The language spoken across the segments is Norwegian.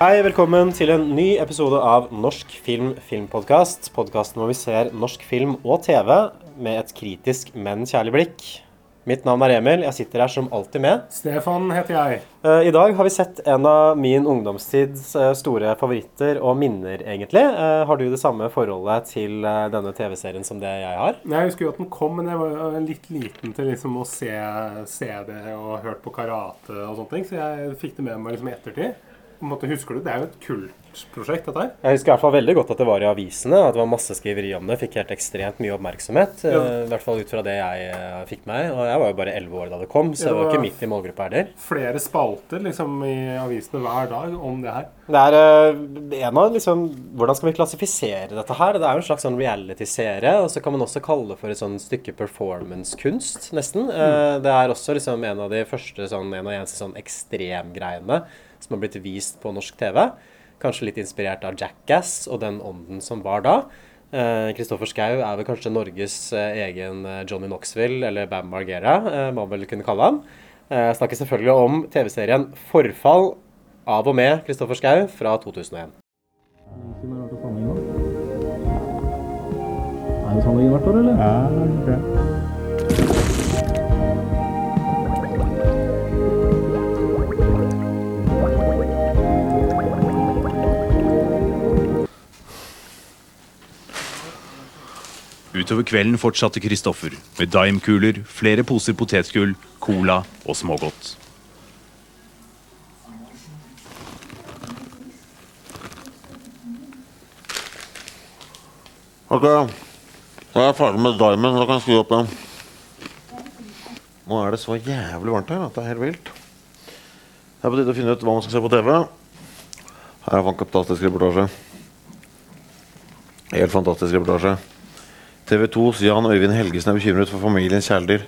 Hei, velkommen til en ny episode av Norsk film filmpodkast. Podkasten hvor vi ser norsk film og TV med et kritisk, men kjærlig blikk. Mitt navn er Emil. Jeg sitter her som alltid med. Stefan heter jeg. Eh, I dag har vi sett en av min ungdomstids eh, store favoritter og minner, egentlig. Eh, Har du det samme forholdet til denne TV-serien som det jeg har? Jeg husker jo at den kom, men jeg var litt liten til liksom å se, se det og hørt på karate og sånne ting, så jeg fikk det med meg liksom i ettertid. På en måte, husker du? Det er jo et kultprosjekt, dette her. Jeg husker i hvert fall veldig godt at det var i avisene, at det var masse skriveri om det. Fikk helt ekstremt mye oppmerksomhet. eh, Ja. I hvert fall ut fra det jeg eh, fikk meg. Og jeg var jo bare 11 år da det kom, så Ja, jeg var det ikke midt i målgruppa heller. Flere spalter liksom i avisene hver dag om det her. Det er eh, en av liksom Hvordan skal vi klassifisere dette her? Det er jo en slags sånn reality-serie, og så kan man også kalle det for et sånn stykke performance-kunst, nesten. Mm. Det er også liksom en av de første sånn, en av de eneste sånn ekstremgreiene som har blitt vist på norsk TV. Kanskje litt inspirert av Jackass og den ånden som var da. Kristoffer Schou er vel kanskje Norges eh, egen eh, Johnny Knoxville, eller Bam Margera, eh, man vel kunne kalle han. Eh, snakker selvfølgelig om TV-serien Forfall av og med Kristoffer Schou fra 2001. Er det tannlegen hvert år, eller? Ja, det. Utover kvelden fortsatte Kristoffer med daimkuler, flere poser potetgull, cola og smågodt. Ok, da er jeg ferdig med Diamond. Da kan jeg skru opp igjen. Nå er det så jævlig varmt her at det er helt vilt. Det er på tide å finne ut hva man skal se på TV. Her er en fantastisk reportasje. Helt fantastisk reportasje. TV 2s Jan Øyvind Helgesen er bekymret for familiens kjæledyr.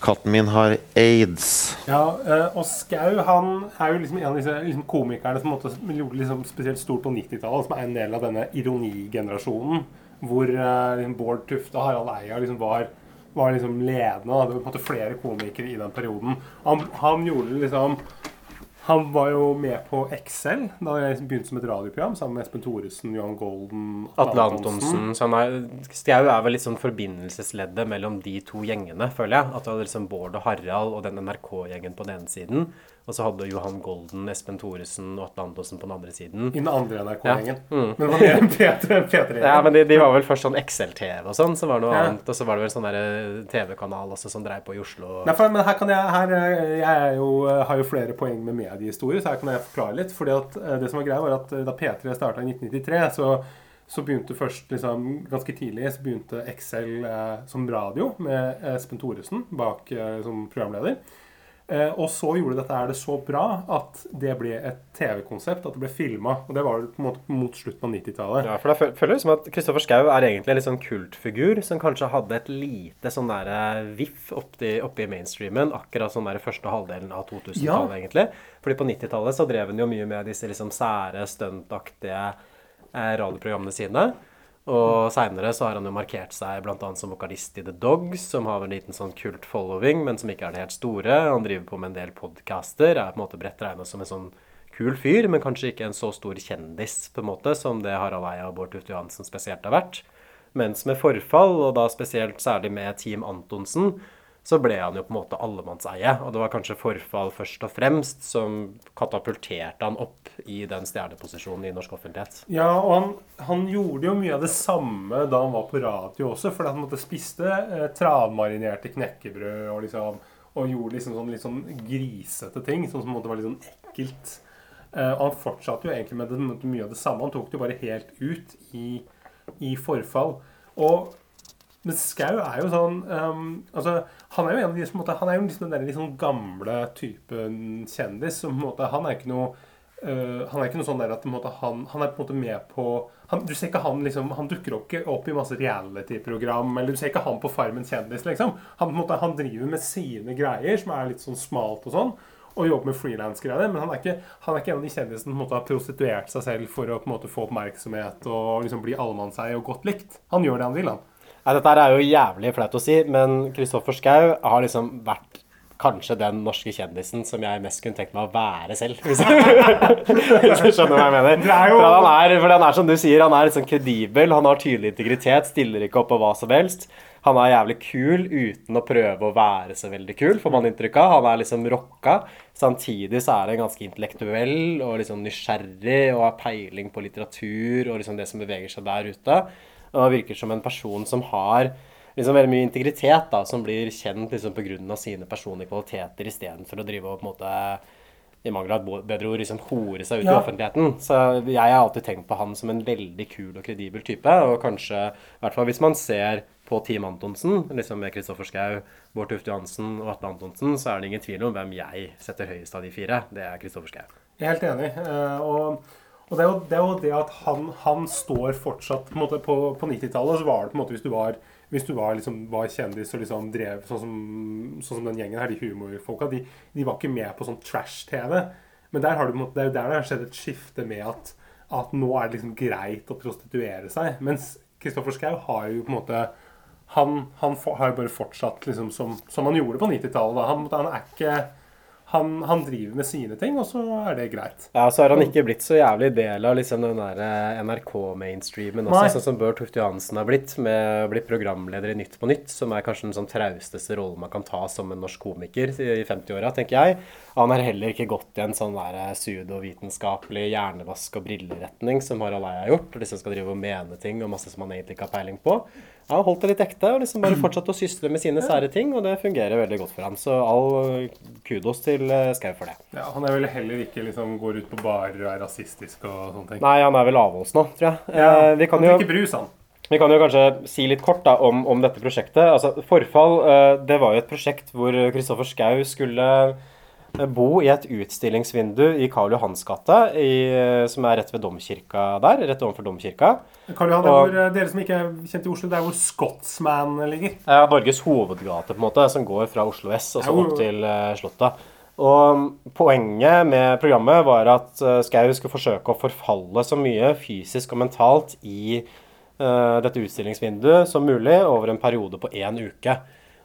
Katten min har aids. Ja, eh, og Skau han er jo liksom en av disse liksom komikerne som gjorde liksom spesielt stort på 90-tallet, som er en del av denne ironigenerasjonen, hvor liksom Bård Tufte og Harald Eia liksom var, var liksom ledende. Det var på en måte flere komikere i den perioden. Han, han gjorde liksom Han var jo med på Excel da jeg begynte som et radioprogram sammen med Espen Thoresen, Johan Golden, Atle Antonsen. Så han er, er vel litt sånn forbindelsesleddet mellom de to gjengene, føler jeg. At du hadde liksom Bård og Harald og den NRK-gjengen på den ene siden. Og så hadde du Johan Golden, Espen Thoresen og Atle Antonsen på den andre siden. I den andre NRK-gjengen. Ja, mm. Men det var enn P3. P3 Ja, men de, de var vel først sånn XL-TV og sånn, så var det noe Ja. annet. Og så var det vel sånn eh, TV-kanal også som dreiv på i Oslo. Nei, for, men her kan jeg, her, eh, jeg jo, eh, har jo flere poeng med mediehistorie, så her kan jeg forklare litt. fordi at det som var greia var at Da P3 starta i 1993, så, så begynte først liksom, Ganske tidlig så begynte Excel eh, som radio med Espen Thoresen bak eh, som programleder. Eh, og så gjorde dette her det så bra at det ble et TV-konsept, at det ble filma. Og det var det på en måte mot slutten av 90-tallet. Ja, for da føl- føler det som at Kristoffer Schou er egentlig en litt sånn kultfigur som kanskje hadde et lite sånn der eh, viff oppi, oppi mainstreamen akkurat sånn der første halvdelen av 2000-tallet, Ja. egentlig. Fordi på 90-tallet så drev han jo mye med disse liksom sære, stuntaktige eh, radioprogrammene sine. Og seinere så har han jo markert seg bl.a. som vokalist i The Dogs, som har en liten sånn kult following, men som ikke er det helt store. Han driver på med en del podcaster, er på en måte bredt regna som en sånn kul fyr, men kanskje ikke en så stor kjendis på en måte som det Harald Eia og Bård Tufte Johansen spesielt har vært. Mens med forfall, og da spesielt særlig med Team Antonsen, så ble han jo på en måte allemannseie. Og det var kanskje forfall først og fremst som katapulterte han opp i den stjerneposisjonen i norsk offentlighet. Ja, og han, han gjorde jo mye av det samme da han var på radio også. fordi han måtte spiste eh, travmarinerte knekkebrød og liksom og gjorde liksom sånn litt sånn grisete ting. Sånn som måte var litt sånn ekkelt. Eh, og han fortsatte jo egentlig med det, mye av det samme. Han tok det jo bare helt ut i, i forfall. Og men Skau er jo sånn um, altså, Han er jo en av de som på måte, Han er jo liksom den liksom gamle typen kjendis. Som på måte, han er ikke noe Uh, Han er ikke noe sånn der at måte, han, han er på en måte med på han, Du ser ikke han liksom Han dukker ikke opp i masse reality-program, eller du ser ikke han på Farmen kjendis, liksom. Han, måte, han driver med sine greier, som er litt sånn smalt og sånn. Og jobber med frilansgreier. Men han er, ikke, han er ikke en av de kjendisene som har prostituert seg selv for å på en måte få oppmerksomhet og liksom bli allemannseie og godt likt. Han gjør det han vil, han. Nei, dette er jo jævlig flaut å si, men Kristoffer Schou har liksom vært kanskje den norske kjendisen som jeg mest kunne tenkt meg å være selv. Hvis, du skjønner hva jeg mener. Er For han er, for han er som du sier, han er litt sånn kredibel, han har tydelig integritet, stiller ikke opp på hva som helst. Han er jævlig kul uten å prøve å være så veldig kul, får man inntrykk av. Han er liksom rocka. Samtidig så er han ganske intellektuell og liksom nysgjerrig og har peiling på litteratur og liksom det som beveger seg der ute. Og han virker som en person som har liksom veldig mye integritet, da, som blir kjent liksom pga. sine personlige kvaliteter istedenfor å drive og på en måte i mangel av et bedre ord liksom hore seg ut i offentligheten. Så jeg har alltid tenkt på han som en veldig kul og kredibel type. Og kanskje, i hvert fall hvis man ser på Team Antonsen, liksom med Kristoffer Schau, Bård Tufte Johansen og Atle Antonsen, så er det ingen tvil om hvem jeg setter høyest av de fire. Det er Kristoffer er helt enig. eh, Og, og det, er jo, det er jo det at han, han står fortsatt på, på, på 90-tallet så var det på en måte hvis du var, hvis du var, liksom, var kjendis og liksom drev sånn som, sånn som den gjengen her, de humorfolka, de, de var ikke med på sånn trash-TV. Men der har du, det er jo der det har skjedd et skifte med at, at nå er det liksom greit å prostituere seg. Mens Kristoffer Schou har jo på en måte han, han har jo bare fortsatt liksom som, som han gjorde på 90-tallet. Han, han er ikke han, han driver med sine ting, og så er det greit. Ja, så har han ikke blitt så jævlig del av liksom den der eh, NRK-mainstreamen også, Nei. sånn som Bør Tufte Johansen har blitt, med å bli programleder i Nytt på Nytt, som er kanskje den sånn trausteste rollen man kan ta som en norsk komiker i 50-åra, tenker jeg. Han har heller ikke gått i en sånn der eh, pseudovitenskapelig hjernevask- og brilleretning som Harald Eia har gjort, og liksom skal drive og mene ting og masse som han egentlig ikke har peiling på. Han har holdt det litt ekte og liksom bare fortsatt å sysle med sine sære ting, og det fungerer veldig godt for ham. Så all kudos til eh, Skau for det. Ja, han er vel heller ikke liksom går ut på barer og er rasistisk og sånne ting. Nei, han er vel avholds nå, tror jeg. Ja, Eh, vi, kan han drikker brus, han. vi kan jo kanskje si litt kort da, om, om dette prosjektet. Altså, Forfall eh, det var jo et prosjekt hvor Kristoffer Skau skulle eh, bo i et utstillingsvindu i Karl Johans gate, som er rett ved domkirka der. Rett overfor domkirka. Karl Johan, det er Og- hvor, eh, dere som ikke er kjent i Oslo, det er hvor Scotsman ligger. Ja, Norges hovedgate, på en måte, som går fra Oslo S og så opp til eh, Slottet. Og poenget med programmet var at uh, Skau skulle forsøke å forfalle så mye fysisk og mentalt i uh, dette utstillingsvinduet som mulig over en periode på én uke.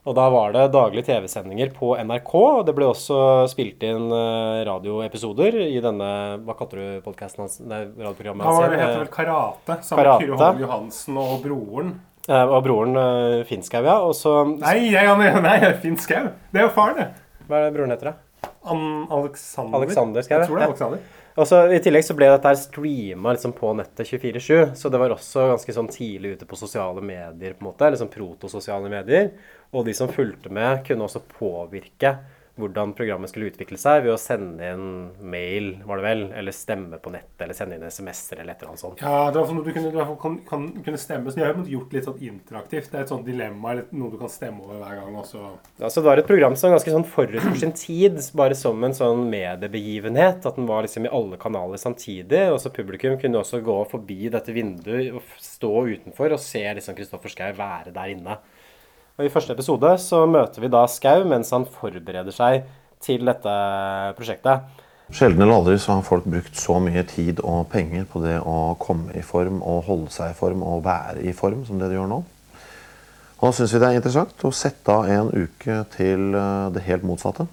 Og da var det daglige TV-sendinger på NRK, og det ble også spilt inn eh, radioepisoder i denne Hva kaller du podkasten hans? Nei, radioprogrammet hans? var det igjen? heter vel Karate, sammen med Kyrre Holm Johansen og broren. Eh, og broren Finnskau, ja. Og så Nei, jeg, nei, Finnskau. Det er jo faren, det. Hva er det broren heter, da? An Alexander. Alexander Skau, Jeg tror det ja. er Alexander. Og så I tillegg så ble dette her streama liksom på nettet 24-7, så det var også ganske sånn tidlig ute på sosiale medier, på en måte, liksom protososiale medier. Og de som fulgte med, kunne også påvirke hvordan programmet skulle utvikle seg ved å sende inn mail, var det vel, eller stemme på nett, eller sende inn SMS-er eller et eller annet sånt. Ja, det var sånn at du kunne, du kan, kan, kunne stemme. Så de har gjort litt sånn interaktivt. Det er et sånt dilemma, eller noe du kan stemme over hver gang. også. Ja, så det var et program som var ganske sånn forut for sin tid, bare som en sånn mediebegivenhet. At den var liksom i alle kanaler samtidig. Og så publikum kunne også gå forbi dette vinduet og stå utenfor og se liksom Kristoffer Schou være der inne. Og I første episode så møter vi da Skau mens han forbereder seg til dette prosjektet. Sjelden eller aldri så har folk brukt så mye tid og penger på det å komme i form og holde seg i form og være i form som det de gjør nå. Og da syns vi det er interessant å sette av en uke til eh, det helt motsatte.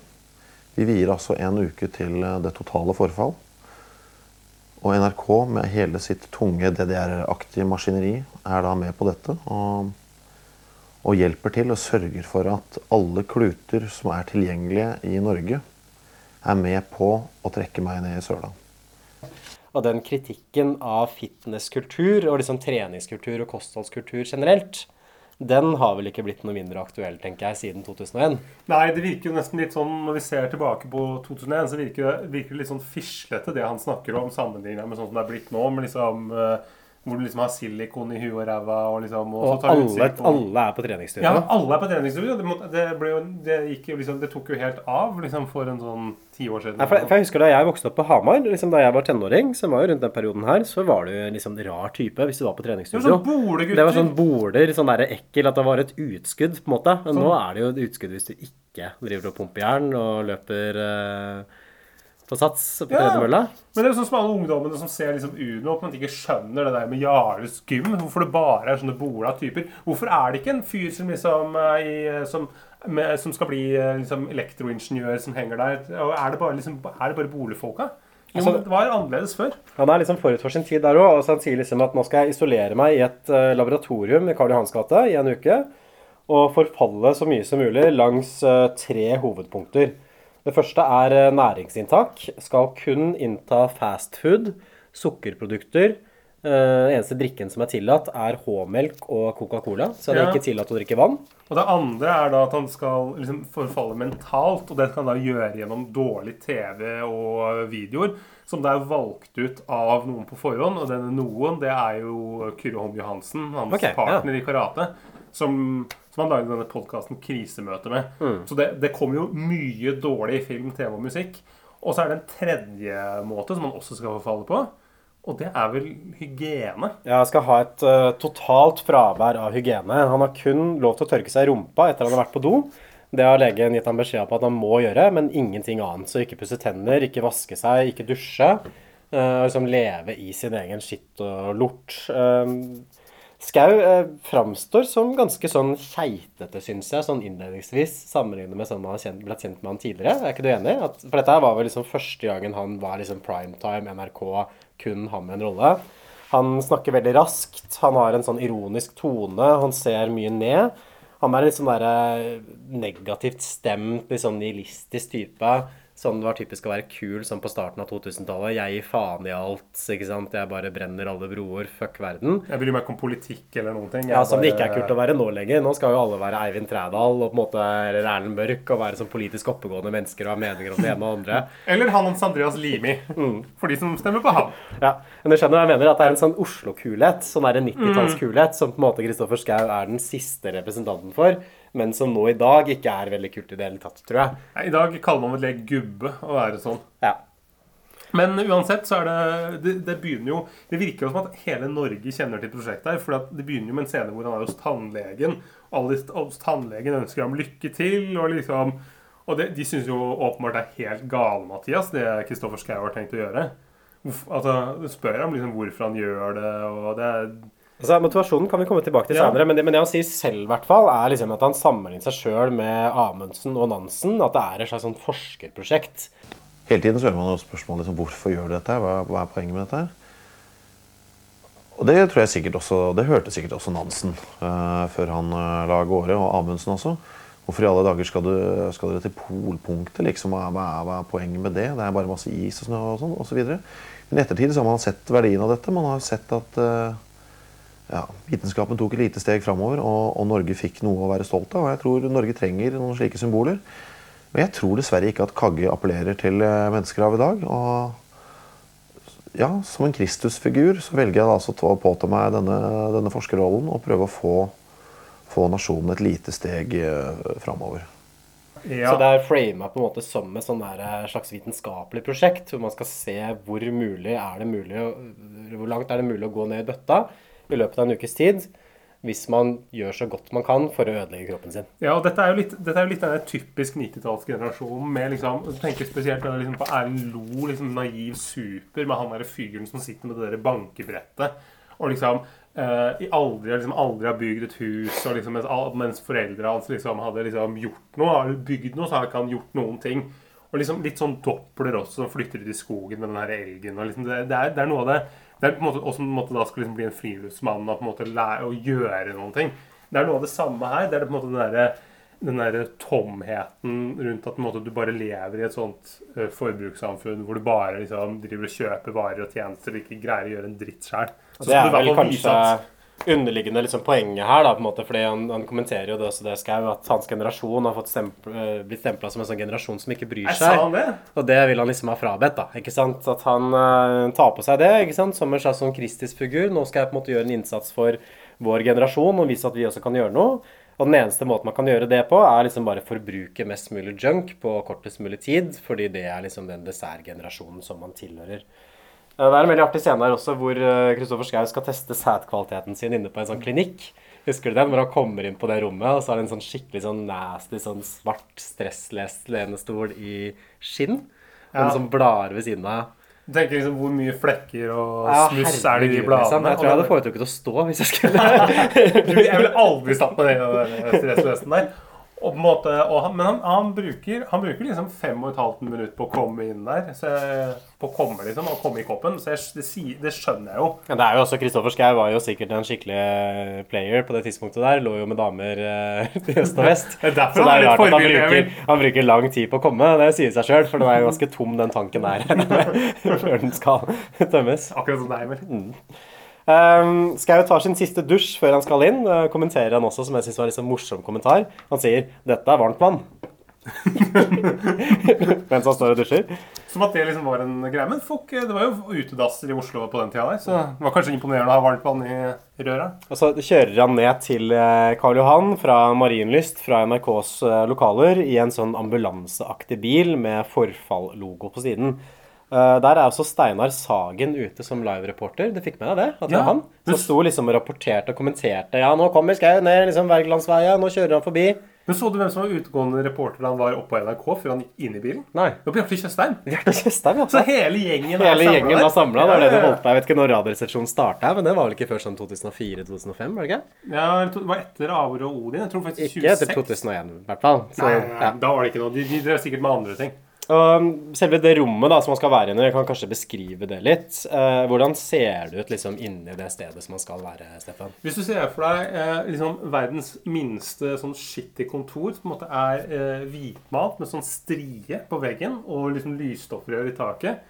Vi vier altså en uke til eh, det totale forfall. Og NRK med hele sitt tunge DDR-aktige maskineri er da med på dette. Og, og hjelper til og sørger for at alle kluter som er tilgjengelige i Norge, er med på å trekke meg ned i søla. Og den kritikken av fitnesskultur og liksom treningskultur og kostholdskultur generelt, den har vel ikke blitt noe mindre aktuell, tenker jeg, siden 2001. Nei, det virker jo nesten litt sånn Når vi ser tilbake på 2001, så virker det, virker det litt sånn fislete, det han snakker om, sammenlignet med sånn som det er blitt nå. Med liksom eh, hvor du liksom har silikon i huet og ræva og liksom og, Og så tar alle, alle er på treningsstudio. Ja, alle er på treningsstudio. Det, det, jo, det, jo liksom, det tok jo helt av liksom for en sånn ti år siden. Nei, for, for jeg husker Da jeg vokste opp på Hamar, liksom da jeg var tenåring, som var jo rundt den perioden her, så var du liksom rar type hvis du var på det var sånn. Det var sånn boler, sånn der ekkel, at det var et utskudd, på en måte. Men Sånn. nå er det jo et utskudd hvis du ikke driver og pumper jern og løper eh, på sats på Ja. tredemølla. Men det er jo sånn som alle ungdommene som ser liksom Uno, at man ikke skjønner det der med Jarles gym. Hvorfor det bare er sånne bola typer. Hvorfor er det ikke en fyr som liksom er i, som, med, som skal bli eh, liksom elektroingeniør som henger der? Og er det bare, liksom, er det bare boligfolka? Jo, Altså- det var annerledes før. Han er liksom forut for sin tid der òg. Han sier liksom at nå skal jeg isolere meg i et eh, laboratorium i Karl Johans gate i en uke. Og forfalle så mye som mulig langs eh, tre hovedpunkter. Det første er eh, næringsinntak. Skal kun innta fast food, sukkerprodukter. Uh, eneste drikken som er tillatt, er H-melk og Coca-Cola. Så det er Ja. ikke tillatt å drikke vann. Og det andre er da at han skal liksom forfalle mentalt, og det kan han da gjøre gjennom dårlig TV og videoer, som det er valgt ut av noen på forhånd. Og denne noen, det er jo Kyrre Holm Johansen, hans Ok, ja. partner i karate, som, som han laget denne podkasten 'Krisemøte' med. Mm. Så det, det kommer jo mye dårlig film, TV og musikk. Og så er det en tredje måte som han også skal forfalle på, og det er vel hygiene. Ja, Jeg skal ha et uh, totalt fravær av hygiene. Han har kun lov til å tørke seg i rumpa etter han har vært på do. Det har legen gitt ham beskjed på at han må gjøre, men ingenting annet. Så ikke pusse tenner, ikke vaske seg, ikke dusje. Uh, liksom leve i sin egen skitt og lort. Uh, Skau eh, framstår som ganske sånn keitete, syns jeg, sånn innledningsvis, sammenlignet med sånn man har kjent, blitt kjent med han tidligere. Er ikke du enig? At, for dette var vel liksom første gangen han var liksom primetime, NRK, kun han med en rolle. Han snakker veldig raskt, han har en sånn ironisk tone, han ser mye ned. Han er litt sånn derre negativt stemt, litt sånn nihilistisk type. Sånn det var typisk å være kul sånn på starten av 2000-tallet. Jeg gir faen i alt, ikke sant. Jeg bare brenner alle broer. Fuck verden. Jeg bryr meg ikke om politikk eller noen ting. Jeg Ja, Som det ikke er kult å være nå lenger. Nå skal jo alle være Eivind Trædal og på en måte eller Erlend Mørk og være sånn politisk oppegående mennesker og ha meninger om det ene og andre. Eller han Hans Andreas Limi. Mm. For de som stemmer på ham. Ja, men du skjønner hva jeg mener? At det er en sånn Oslo-kulhet. Sånn er en 90-tallskulhet som på en måte Kristoffer Schou er den siste representanten for. Men som nå i dag ikke er veldig kult i det hele tatt, tror jeg. I dag kaller man vel det gubbe å være sånn. Ja. Men uansett så er det, det Det begynner jo Det virker jo som at hele Norge kjenner til prosjektet her. For det begynner jo med en scene hvor han er hos tannlegen. Alle hos tannlegen ønsker ham lykke til. Og liksom Og det, de syns jo åpenbart det er helt gale, Mathias, det Kristoffer Schou har tenkt å gjøre. Altså, spør ham liksom hvorfor han gjør det, og det er Altså, Motivasjonen kan vi komme tilbake til Ja. senere, men det, men det han sier selv, i hvert fall, er liksom at han sammenligner seg sjøl med Amundsen og Nansen. At det er et slags sånn forskerprosjekt. Hele tiden så hører man jo spørsmål liksom, hvorfor gjør du dette. Hva, hva er poenget med dette? Og det tror jeg sikkert også, det hørte sikkert også Nansen uh, før han uh, la av gårde, og Amundsen også. Hvorfor i alle dager skal, du, skal dere til polpunktet? liksom? Hva, hva, hva er poenget med det? Det er bare masse is og snø og sånn, osv. Men i ettertid så har man sett verdien av dette. Man har sett at eh, ja, vitenskapen tok et lite steg framover, og, og Norge fikk noe å være stolt av. Og jeg tror Norge trenger noen slike symboler. Men jeg tror dessverre ikke at Kagge appellerer til eh, mennesker av i dag. Og ja, som en Kristusfigur så velger jeg da altså å påta meg denne, denne forskerrollen og prøve å få, få nasjonen et lite steg eh, framover. ja. Så det er frama på en måte som et sånn eh, slags vitenskapelig prosjekt, hvor man skal se hvor mulig er det mulig hvor langt er det mulig å gå ned i bøtta i løpet av en ukes tid. Hvis man gjør så godt man kan for å ødelegge kroppen sin. Ja, og dette er jo litt, er jo denne typisk 90-tallsgenerasjonen med liksom Jeg tenker spesielt liksom på Erlend Lo, liksom naiv super, med han derre fyren som sitter med det der bankebrettet. Og liksom eh, aldri, liksom aldri har bygd et hus, og liksom mens, mens foreldra hans liksom hadde liksom gjort noe, har bygd noe, så har ikke han gjort noen ting. Og liksom litt sånn doppler også, som flytter ut i skogen med den her elgen. og liksom det, det, er, det er noe av det det er på en måte også på en måte da skal liksom bli en friluftsmann og på en måte lære å gjøre noen ting. Det er noe av det samme her. Det er på en måte den derre den der tomheten rundt at måte, du bare lever i et sånt uh, forbrukssamfunn hvor du bare liksom driver og kjøper varer og tjenester og ikke greier å gjøre en dritt sjøl. Det er vel kanskje underliggende liksom, poenget her, da, på en måte, fordi han, han kommenterer jo det også det Skau, at hans generasjon har fått stempl, eh, blitt stempla som en sånn generasjon som ikke bryr seg. det? Og det vil han liksom ha frabedt, da. ikke sant? At han uh, tar på seg det ikke sant? som en slags sånn kristisk figur. Nå skal jeg på en måte gjøre en innsats for vår generasjon og vise at vi også kan gjøre noe. Og den eneste måten man kan gjøre det på, er liksom bare forbruke mest mulig junk på kortest mulig tid, fordi det er liksom den dessertgenerasjonen som man tilhører. Eh, Det er en veldig artig scene her også hvor Kristoffer Schou skal teste sædkvaliteten sin inne på en sånn klinikk. Husker du den? Hvor han kommer inn på det rommet, og så er det en sånn skikkelig sånn nasty, sånn svart, stresslest lenestol i skinn. Og Ja. en sånn blader ved siden av. Du tenker liksom hvor mye flekker og Ja, smuss er det i de herregud, liksom. bladene? Jeg tror jeg hadde foretrukket å stå hvis jeg skulle Jeg ville aldri ned i den stresslesten der. Og på en måte, og han, men han, han, bruker, han bruker liksom fem og et halvt minutt på å komme inn der. Så jeg, på å komme liksom, og komme i koppen. Så jeg, det, det skjønner jeg jo. Ja, det er jo også, Kristoffer Schou var jo sikkert en skikkelig eh, player på det tidspunktet der. Lå jo med damer eh, til øst og vest. Er Så det er er rart at han bruker, han bruker lang tid på å komme. Det sier seg sjøl, for det var jo ganske tom den tanken der før den skal tømmes. Akkurat som deg, Emil. Um, Skau tar sin siste dusj før han skal inn. Uh, kommenterer han også, som jeg synes var en liksom morsom kommentar. Han sier 'Dette er varmt vann'. Mens han står og dusjer. Som at det liksom var en greie. Men folk, det var jo utedasser i Oslo på den tida der, så det var kanskje imponerende å ha varmt vann i røra. Og så kjører han ned til eh, Karl Johan fra Marienlyst fra NRKs eh, lokaler i en sånn ambulanseaktig bil med forfall-logo på siden. Eh, Der er også Steinar Sagen ute som live-reporter. Du fikk med deg det? At det Ja. var han? Som sto liksom og rapporterte og kommenterte. Ja, nå kommer Skau ned liksom Wergelandsveien, nå kjører han forbi. Men så du hvem som var utegående reporter da han var oppe på NRK før han gikk inn i bilen? Nei. Det var Bjarte Tjøstheim. Bjarte Tjøstheim, Så hele gjengen er Hele samlet samla der. var samla. Det var det Ja, holdt på. Jeg vet ikke når Radioresepsjonen starta, men det var vel ikke før sånn 2004-2005? var det ikke? Ja, det var etter Avor og Odin. Jeg tror faktisk Ikke etter 2001, i hvert fall. Så, Nei, nei, nei, ja. da var det ikke noe. De, de drev sikkert med andre ting. Og selve det rommet da, som man skal være inne i, jeg kan kanskje beskrive det litt. Eh, hvordan ser det ut liksom inni det stedet som man skal være, Stefan? Hvis du ser for deg eh, liksom verdens minste sånn skittig kontor, som på en måte er eh, hvitmalt med sånn strie på veggen og liksom lysstoffrør i taket,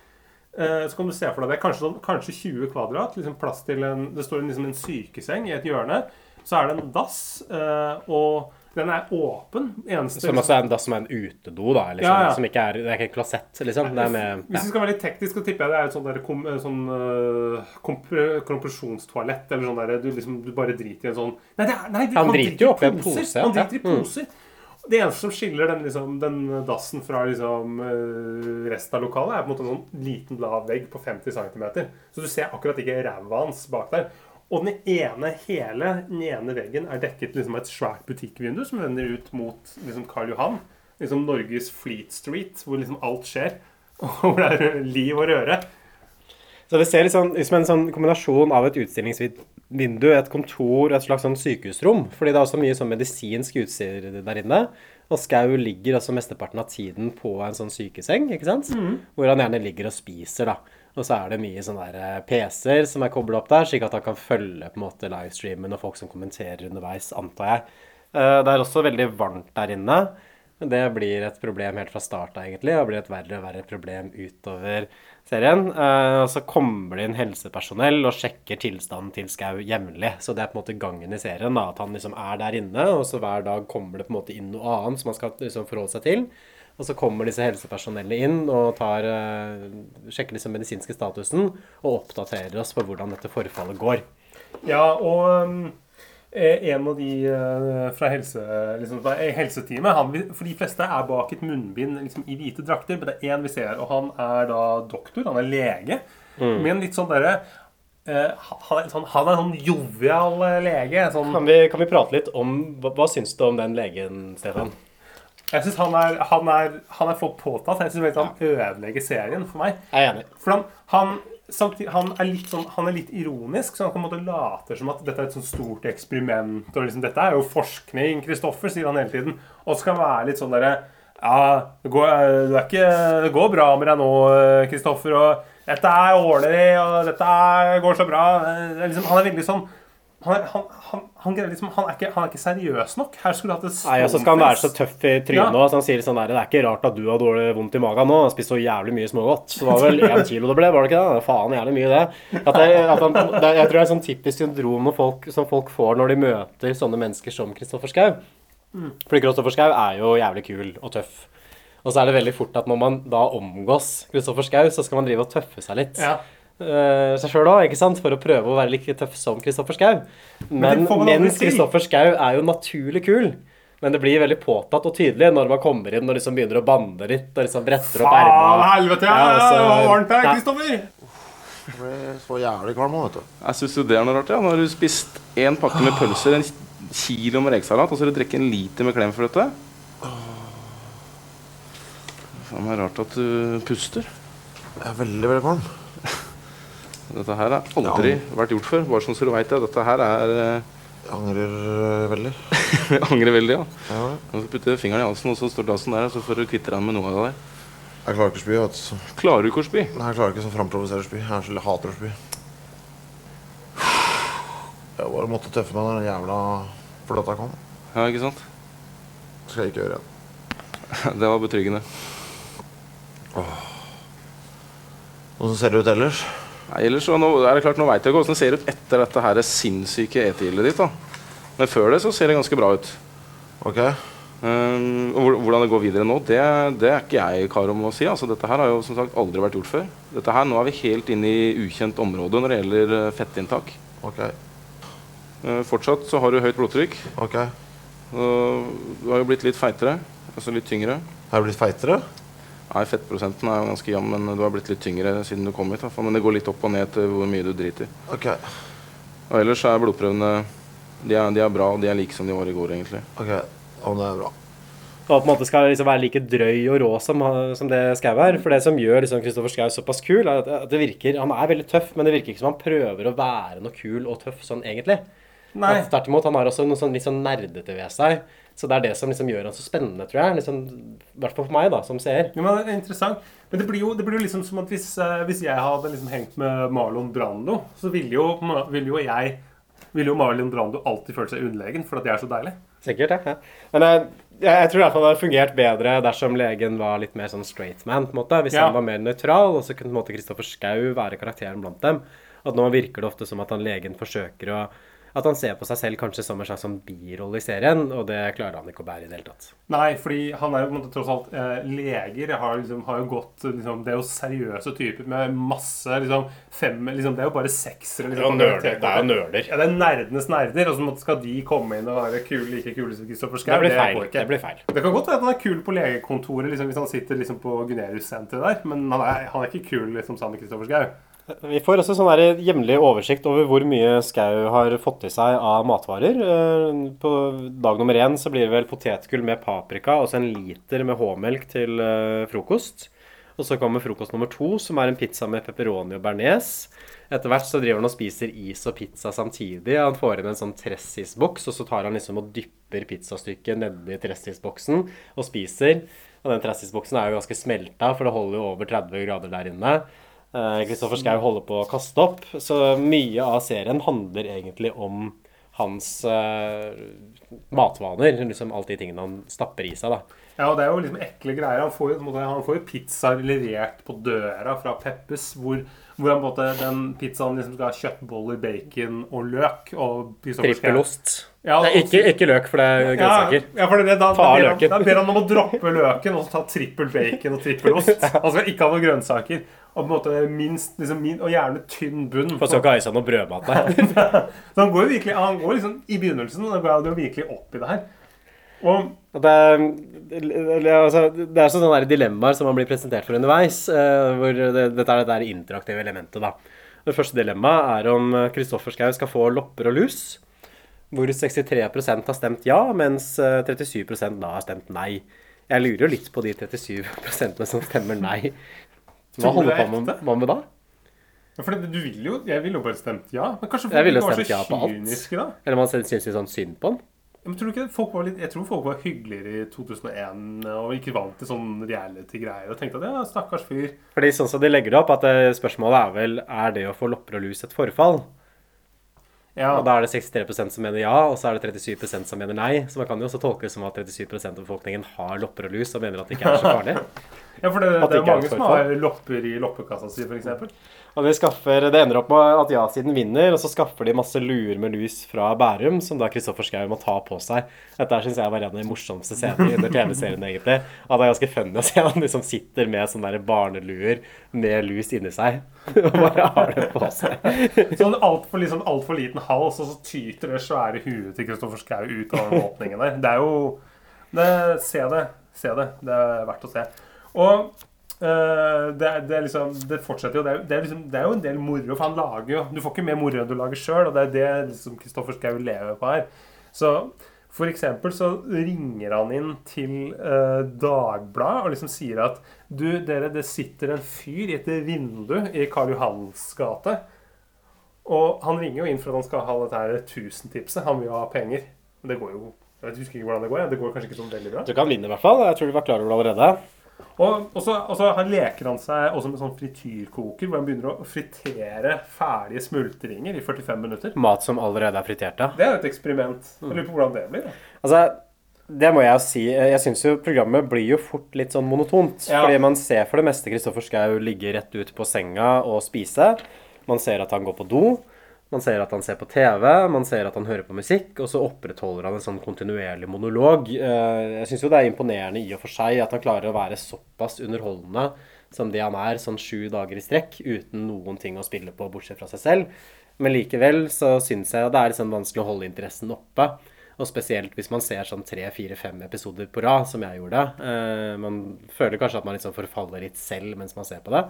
eh, så kan du se for deg det. Kanskje, sånn, kanskje 20 kvadrat. liksom plass til en, Det står liksom en sykeseng i et hjørne. Så er det en dass, eh, og den er åpen. Eneste Som også er en dass som er en utedo, da. Liksom, Ja, ja. Som ikke er, det er ikke en klosett, liksom. Er med Hvis vi skal være litt teknisk, så tipper jeg det er et sånt, der, kom, sånn uh, kompre- kompresjonstoalett. Eller sånn der du, liksom, du bare driter i en sånn Nei, det er, nei det, Han driter jo oppi en pose. Han driter i. Mm. poser. Det eneste som skiller den, liksom, den dassen fra liksom, eh, resten av lokalet, er på en måte en sånn liten, lav vegg på 50 cm. Så du ser akkurat ikke ræva hans bak der. Og den ene, hele den ene veggen er dekket liksom, av et svært butikkvindu som vender ut mot liksom, Karl Johan. Liksom Norges Fleet Street, hvor liksom alt skjer. Og hvor det er liv og røre. Så det ser sånn ut som en sånn kombinasjon av et utstillingsvindu, et kontor et slags sånn sykehusrom. Fordi det er også mye sånn medisinsk utstyr der inne. Og Skau ligger også mesteparten av tiden på en sånn sykeseng, ikke sant? Hvor han gjerne ligger og spiser, da. Og så er det mye sånne eh, PC-er som er kobla opp der, slik at han kan følge på en måte livestreamen og folk som kommenterer underveis, antar jeg. Eh, Det er også veldig varmt der inne. Det blir et problem helt fra start egentlig, og blir et verre og verre problem utover serien. Eh, og så kommer det inn helsepersonell og sjekker tilstanden til Skau jevnlig. Så det er på en måte gangen i serien, da, at han liksom er der inne, og så hver dag kommer det på en måte inn noe annet som han skal liksom forholde seg til. Og så kommer disse helsepersonellet inn og tar, eh, sjekker liksom medisinske statusen og oppdaterer oss på hvordan dette forfallet går. Ja, og um, eh, en av de eh, fra helse, liksom, fra helseteamet han, For de fleste er bak et munnbind liksom, i hvite drakter, men det er én vi ser, og han er da doktor. Han er lege. Mm. Men litt sånn derre Uh, han, er, sånn, han er en sånn jovial eh, lege. Sånn, Kan vi, kan vi prate litt om Hva, hva syns du om den legen, Stefan? Jeg syns han, er- han, er- han er for påtatt. Jeg syns han ødelegger serien for meg. Jeg er enig. For han, han, samtidig, han, er litt sånn, han er litt ironisk, så han på en måte later som at dette er et sånt stort eksperiment. Og liksom, dette er jo forskning, Kristoffer, sier han hele tiden. Og skal være litt sånn derre Ja, det går, det, ikke, det går bra med deg nå, Kristoffer. Og dette er ålreit, og dette går så bra. Liksom, han er veldig sånn han, han, han, liksom, han, er ikke, han er ikke seriøs nok. Her skulle hatt et Nei, og så skal han være så tøff i trynet Ja. også, så han sier sånn der Det er ikke rart at du har dårlig vondt i magen nå. Han spiste spist så jævlig mye smågodt. Så det var vel én kilo det ble, var det ikke det? Faen jævlig mye, det. At det, at han, det jeg tror det er sånn typisk syndrom folk, som folk får når de møter sånne mennesker som Kristoffer Schau. Fordi Kristoffer Schau er jo jævlig kul og tøff. Og så er det veldig fort at når man da omgås Kristoffer Schau, så skal man drive og tøffe seg litt. Ja. Eh, seg sjøl òg, ikke sant? For å prøve å være like tøff som Kristoffer Schou. Men aldri mens. Kristoffer Schou er jo naturlig kul. Men det blir veldig påtatt og tydelig når man kommer inn og liksom begynner å bande litt og liksom bretter opp Faen ermene. helvete, ja, Ja, altså, det var varmt her. Kristoffer! Jeg ble så jævlig kvalm òg, vet du. Jeg syns jo det er noe rart. ja. Nå har du spist én pakke med pølser, en kilo med rekesalat, og så har du drukket en liter med klemfløte. Faen, det er rart at du puster. Jeg er veldig, veldig kvalm. Dette her har aldri vært gjort før. Bare sånn så du veit det. Dette her er eh, Jeg angrer øh, veldig. Jeg angrer veldig, ja. Ja, så putter du fingeren i halsen, og så står dassen der, og så får du kvitte deg med noe av det der. jeg klarer ikke å spy. Altså. Klarer du ikke å spy? Nei, jeg klarer ikke sånn framprovoserer spy. Jeg er så jeg hater å spy. Jeg bare måtte tøffe meg når den jævla fløta kom. Ja, ikke sant? Det skal jeg ikke gjøre igjen. Det var betryggende. Åssen ser det ut ellers? Nei, ellers så nå er det klart, nå veit jeg ikke hvordan det ser ut etter dette her sinnssyke etegildet ditt. da. Men før det så ser det ganske bra ut. Ok? Um, hvordan det går videre nå, det, det er ikke jeg kar om å si. altså Dette her har jo som sagt aldri vært gjort før. Dette her, Nå er vi helt inne i ukjent område når det gjelder eh, fettinntak. Ok. Uh, fortsatt så har du høyt blodtrykk. ok. Og du har jo blitt litt feitere. Altså litt tyngre. Har jeg blitt feitere? Nei, Fettprosenten er jo ganske jevn, men du har blitt litt tyngre siden du kom hit. Men det går litt opp og ned til hvor mye du driter. Ok. Og ellers er blodprøvene de er, de er bra, og de er like som de var i går, egentlig. ok. og det er bra. Og på en måte skal liksom være like drøy og rå som, som det Skau er. For det som gjør liksom Kristoffer Schau såpass kul, er at det virker Han er veldig tøff, men det virker ikke som han prøver å være noe kul og tøff sånn egentlig. Nei. Tvert imot. Han har også noe sånn litt sånn nerdete ved seg. Så det er det som liksom gjør han så spennende, tror jeg. Liksom, I hvert fall for meg, da, som seer. Ja, men det er interessant. Men det blir jo, det blir jo liksom som at hvis, eh, hvis jeg hadde liksom hengt med Marlon Brando, så ville jo, ville jo jeg ville jo Marlon Brando alltid følt seg underlegen fordi at jeg er så deilig. Sikkert, ja. Men jeg, jeg, jeg tror i hvert fall det hadde fungert bedre dersom legen var litt mer sånn straight man. på en måte. Hvis Ja. han var mer nøytral, og så kunne på en måte Kristoffer Schou være karakteren blant dem. At nå virker det ofte som at han legen forsøker å At han ser på seg selv kanskje som en slags sånn birolle i serien, og det klarer han ikke å bære i det hele tatt. Nei, fordi han er jo på en måte tross alt eh, leger. Har, liksom, har jo gått liksom, Det er jo seriøse typer med masse liksom, fem liksom, Det er jo bare seksere. Liksom, det, er jo nerder. Ja, det er nerdenes nerder, og så måtte- skal de komme inn og være kule, like kule som Kristoffer Schau. Det blir feil. Det blir feil. Det kan godt være at han er kul på legekontoret liksom, hvis han sitter liksom, på Gunerius-senteret der, men han er, han er ikke kul liksom, sammen med Kristoffer Schau. Vi får også sånn der jevnlig oversikt over hvor mye Skau har fått i seg av matvarer. Eh, På dag nummer én så blir det vel potetgull med paprika og så en liter med H-melk til eh, frokost. Og så kommer frokost nummer to, som er en pizza med pepperoni og bearnés. Etter hvert så driver han og spiser is og pizza samtidig. Han får inn en sånn Tressis-boks, og så tar han liksom og dypper pizzastykket nedi tressisboksen og spiser. Og den Tressis-boksen er jo ganske smelta, for det holder jo over 30 grader der inne. Eh, Kristoffer Schou holder på å kaste opp. Så mye av serien handler egentlig om hans uh, matvaner. Liksom alt de tingene han stapper i seg, da. Ja, og det er jo liksom ekle greier. Han får jo, han får jo pizza levert på døra fra Peppes, hvor, hvor han måte, den pizzaen liksom skal ha kjøttboller, bacon og løk. Og Trippelost. Ja, Nei, ikke, ikke løk, for det er grønnsaker. ja, for det, da, da, ber han, da ber han om å droppe løken og så ta trippel bacon og trippelost. Han skal ikke ha noen grønnsaker. Og på en måte minst, liksom, min, og gjerne tynn bunn. For så ikke ha i seg noe brødmat der. Så han går jo virkelig han går liksom i begynnelsen går han virkelig opp i det her. Og Det, er, altså, det er sånne dilemmaer som man blir presentert for underveis. eh, hvor det, dette er det interaktive elementet. da. Det første dilemmaet er om Kristoffer Schou skal få lopper og lus. Hvor 63% har stemt ja, mens eh, 37 da har stemt nei. Jeg lurer jo litt på de 37% som stemmer nei. Hva holder er på med, hva med da? Ja, for det, du vil jo, Jeg ville jo bare stemt ja. Men kanskje folk var så ja kyniske da? Eller man syns litt sånn synd på han? Men tror du ikke folk var litt, Jeg tror folk var hyggeligere i 2001 og ikke vant til sånn reality-greier og tenkte at ja, stakkars fyr. Fordi sånn som de legger det opp, at eh, spørsmålet er vel er det å få lopper og lus et forfall? Ja. Og da er det 63% som mener ja, og så er det 37% som mener nei. Så man kan jo også tolke det som at 37% av befolkningen har lopper og lus og mener at det ikke er så farlig. Ja, for det, det det er er mange som har lopper i loppekassa si, f.eks. Og det, skaffer, det ender opp med at ja-siden vinner, og så skaffer de masse luer med lus fra Bærum, som da Kristoffer Schou må ta på seg. Dette syns jeg var en av de morsomste scenene under TV-serien, egentlig. At det er ganske funny å se han liksom sitter med sånne der barneluer med lus inni seg. Og bare har det på seg. Sånn altfor liksom, alt for liten hals, og så tyter det svære huet til Kristoffer Schou ut av åpningen der. Det er jo det, Se det. Se det. Det er verdt å se. Og Uh, det, det, liksom, det fortsetter jo. Det er, det, er liksom, er jo en del moro, for han lager jo Du får ikke mer moro enn du lager sjøl, og det er det liksom Kristoffer Schou lever på her. Så for eksempel så ringer han inn til uh, Dagbladet og liksom sier at Du, dere, det sitter en fyr i et vindu i Karl Johans gate. Og han ringer jo inn for at han skal ha dette her 1000-tipset. Han vil ha penger. Men det går jo Jeg husker ikke hvordan det går. ja. Det går kanskje ikke sånn veldig bra. Du kan vinne, i hvert fall. Jeg tror du var klar over det allerede. Og, og, så, og så leker han seg også med sånn frityrkoker, hvor han begynner å fritere ferdige smultringer i 45 minutter. Mat som allerede er fritert, da? Det er jo et eksperiment. Jeg lurer på hvordan det blir. da. Altså, det må jeg jo si. Jeg syns jo programmet blir jo fort litt sånn monotont. Ja. Fordi man ser for det meste Kristoffer Schou ligge rett ut på senga og spise. Man ser at han går på do. Man ser at han ser på TV, man ser at han hører på musikk, og så opprettholder han en sånn kontinuerlig monolog. Eh, Jeg syns jo det er imponerende i og for seg at han klarer å være såpass underholdende som det han er, sånn sju dager i strekk, uten noen ting å spille på bortsett fra seg selv. Men likevel så syns jeg det er liksom vanskelig å holde interessen oppe. Og spesielt hvis man ser sånn tre, fire, fem episoder på rad, som jeg gjorde. Eh, man føler kanskje at man liksom forfaller litt selv mens man ser på det.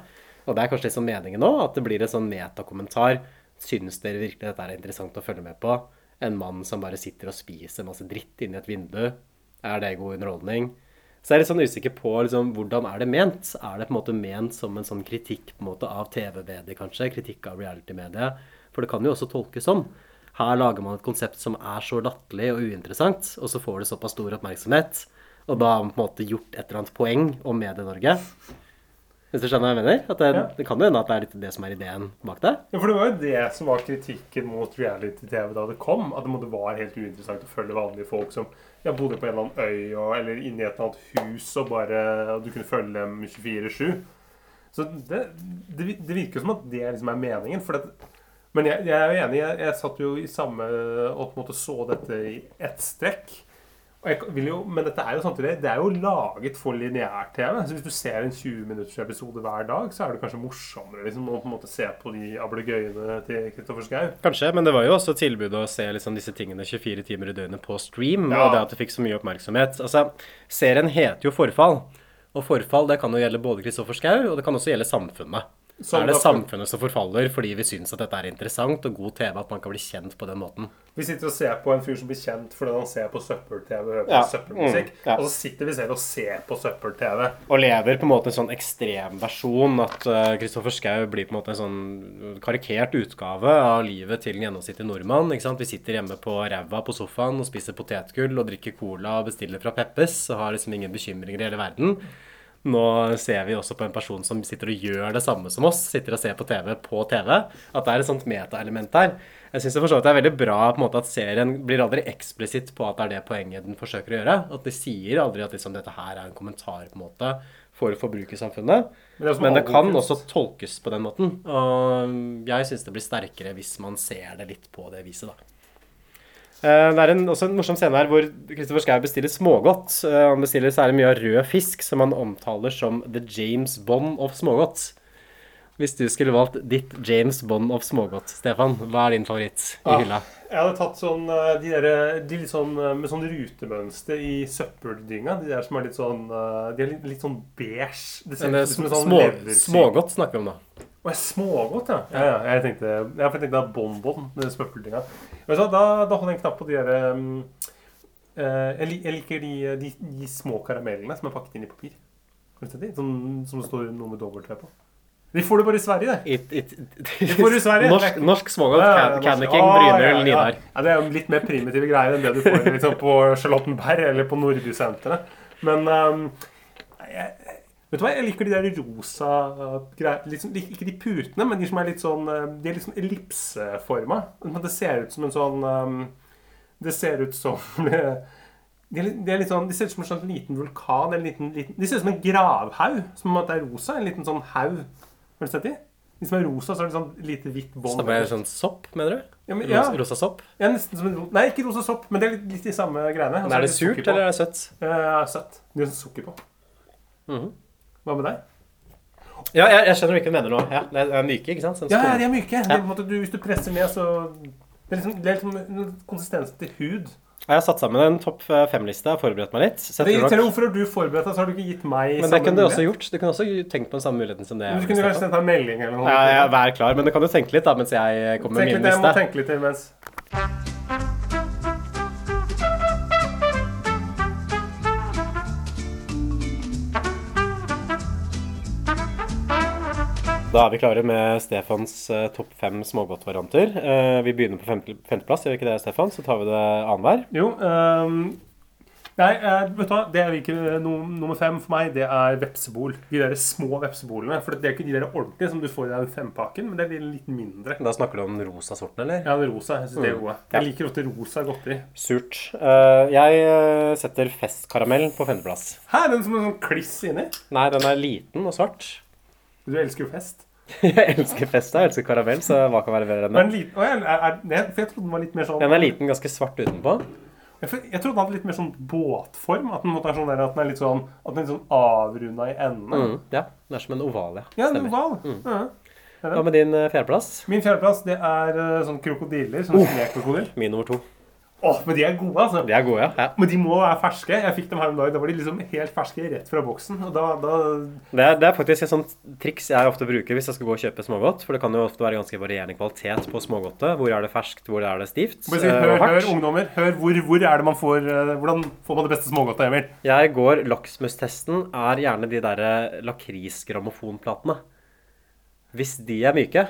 Og det er kanskje liksom meningen nå, at det blir en sånn metakommentar. Syns dere virkelig dette er interessant å følge med på? En mann som bare sitter og spiser masse dritt inni et vindu. Er det god underholdning? Så jeg er litt sånn usikker på liksom, hvordan er det ment. Er det på en måte ment som en sånn kritikk en måte av TV-medier, kanskje? Kritikk av reality-mediet? For det kan jo også tolkes sånn. Her lager man et konsept som er så latterlig og uinteressant, og så får det såpass stor oppmerksomhet. Og da har man på en måte gjort et eller annet poeng om Medie-Norge. Hvis du skjønner hva jeg mener? At det, Ja. det kan jo hende at det er litt det som er ideen bak det. Ja, for det var jo det som var kritikken mot reality-TV da det kom. At det var helt uinteressant å følge vanlige folk som ja, bodde på en eller annen øy og, eller inne i et eller annet hus, og bare og du kunne følge dem 24-7. Så det, det, det virker som at det liksom er meningen. For det, men jeg, jeg er jo enig. Jeg, jeg satt jo i samme og på en måte så dette i ett strekk. Og jeg vil jo, men dette er jo samtidig Det er jo laget for lineær-TV. Så hvis du ser en 20 minutters episode hver dag, så er det kanskje morsommere liksom, å på en måte se på de ablegøyene til Kristoffer Schou. Kanskje, men det var jo også tilbudet å se liksom disse tingene 24 timer i døgnet på stream, Ja. og det at det fikk så mye oppmerksomhet. Altså, serien heter jo Forfall, og forfall det kan jo gjelde både Kristoffer Schou, og det kan også gjelde samfunnet. Som er det samfunnet som forfaller fordi vi syns at dette er interessant og god TV, at man kan bli kjent på den måten? Vi sitter og ser på en fyr som blir kjent fordi han ser på søppel-TV og hører på Ja. søppelmusikk. Mm, ja. Og så sitter vi selv og ser på søppel-TV. Og lever på en måte en sånn ekstremversjon. At Kristoffer Kristoffer Schou blir på en måte en sånn karikert utgave av livet til en gjennomsnittlig nordmann. ikke sant? Vi sitter hjemme på ræva på sofaen og spiser potetgull og drikker cola og bestiller fra Peppes og har liksom ingen bekymringer i hele verden. Nå ser vi også på en person som sitter og gjør det samme som oss. Sitter og ser på TV på TV. At det er et sånt metaelement her. Jeg syns det er veldig bra måte at serien blir aldri eksplisitt på at det er det poenget den forsøker å gjøre. At de sier aldri at liksom, dette her er en kommentar på en måte for forbrukersamfunnet. Men det Men det kan også tolkes på den måten. Og jeg syns det blir sterkere hvis man ser det litt på det viset, da. Eh, Det er en, også en morsom scene her hvor Kristoffer Schou bestiller smågodt. Eh, Han bestiller særlig mye av rød fisk, som han omtaler som the James Bond of smågodt. Hvis du skulle valgt ditt James Bond of smågodt, Stefan, hva er din favoritt i Ah. hylla? Jeg hadde tatt sånn eh, de der, de litt sånn med sånn rutemønster i søppeldynga. De der som er litt sånn De er litt, litt sånn beige. Det ser ut som en sånn små, smågodt snakker vi om, da. Å, ja, smågodt, ja. ja, ja. Jeg tenkte, jeg tenkte da bonbon, den du Da, da holder jeg en knapp på de derre um, eh, jeg, jeg liker de, de, de små karamellene som er pakket inn i papir. Som, som det står noe med dobbelt på. De får du bare i Sverige, det. It, it, de får du i Sverige. norsk, norsk smågodt. Ja, ja, Candy King, Brynhild, ja, ja. Nidar. Ja, det er jo litt mer primitive greier enn det du får liksom, på Charlottenberg eller på Nordbysenteret. Men um, jeg, Vet du hva, Jeg liker de der rosa greiene. liksom, Ikke de putene, men de som er litt sånn uh, De er litt sånn ellipseforma. Det ser ut som en sånn um, Det ser ut som de de sånn, de ser ut som en sånn liten vulkan. Eller liten, liten, de ser ut som en gravhaug. Som om at det er rosa. En liten sånn haug. Har du sett de? De som er rosa, så er det sånn lite hvitt bånd. Som er sånn sopp, mener du? Ja, men, ja. Rosa, rosa sopp? Ja, nesten som en Nei, ikke rosa sopp, men det er litt, litt de samme greiene. Men er det surt, eller er det søtt? Uh, søtt. Det er sånn sukker på. Mhm. Hva med deg? Ja, jeg, jeg skjønner hvilken du mener nå. Ja, det er myke, ikke sant? Sånn Ja, ja, de er myke. Det på en måte, du, hvis du presser ned, så Det er liksom, det er liksom en konsistens til hud. Jeg har satt sammen en topp eh, fem-liste og forberedt meg litt. Så Det irriterer Hvorfor har du forberedt deg, så har du ikke gitt meg men det kunne du også gjort. Du kunne også tenkt på den samme muligheten som det. Du kunne kanskje sendt en melding eller noe. Ja, ja, vær klar, men du kan jo tenke litt da, mens jeg kommer med litt, liste. jeg må tenke litt imens. Da er vi klare med Stefans eh, topp fem smågodtvarianter. Uh, vi begynner på femte- femteplass, gjør vi ikke det, Stefan? Så tar vi det annenhver. Jo ehm, Nei, eh, vet du hva? Det er ikke no, nummer fem for meg. Det er vepsebol. De der små vepsebolene. For det er ikke de der ordentlige som du får i den fempakken, men det er de litt mindre. Da snakker du om den rosa sorten, eller? Ja, den rosa. Jeg synes det er gode. Mm. Ja. Jeg liker ofte rosa godteri. Surt. Eh, jeg eh, setter festkaramell på femteplass. Hæ, den som er sånn kliss inni? Nei, den er liten og svart. Du elsker jo fest. jeg elsker fest, jeg elsker karamell, så hva kan være bedre enn Men det? liten, er, er, er, for jeg trodde den var litt mer sånn Den er liten, ganske svart utenpå. Jeg, for- jeg trodde den hadde litt mer sånn båtform. At den måtte sånn der, at den er litt sånn At den er litt sånn avrunda i endene. Mm, ja, den er som en oval, ja. Ja, en oval. Mm. Ja. Hva med din eh, fjerdeplass? Min fjerdeplass det er eh, sånn krokodiller. Sånn oh, Min nummer to. Åh, men de er gode, altså. De er gode, ja. Men de må være ferske. Jeg fikk dem her om dagen. Da var de liksom helt ferske rett fra boksen. Og da, da Det er, det er faktisk et sånt triks jeg ofte bruker hvis jeg skal gå og kjøpe smågodt. For det kan jo ofte være ganske varierende kvalitet på smågodtet. Hvor er det ferskt, hvor er det stivt si, eh, hør, og hardt. hør, ungdommer. Hør, hvor, hvor er det man får eh, Hvordan får man det beste smågodtet, Emil? Jeg går Lakmustesten er gjerne de derre lakrisgrammofonplatene. Hvis de er myke,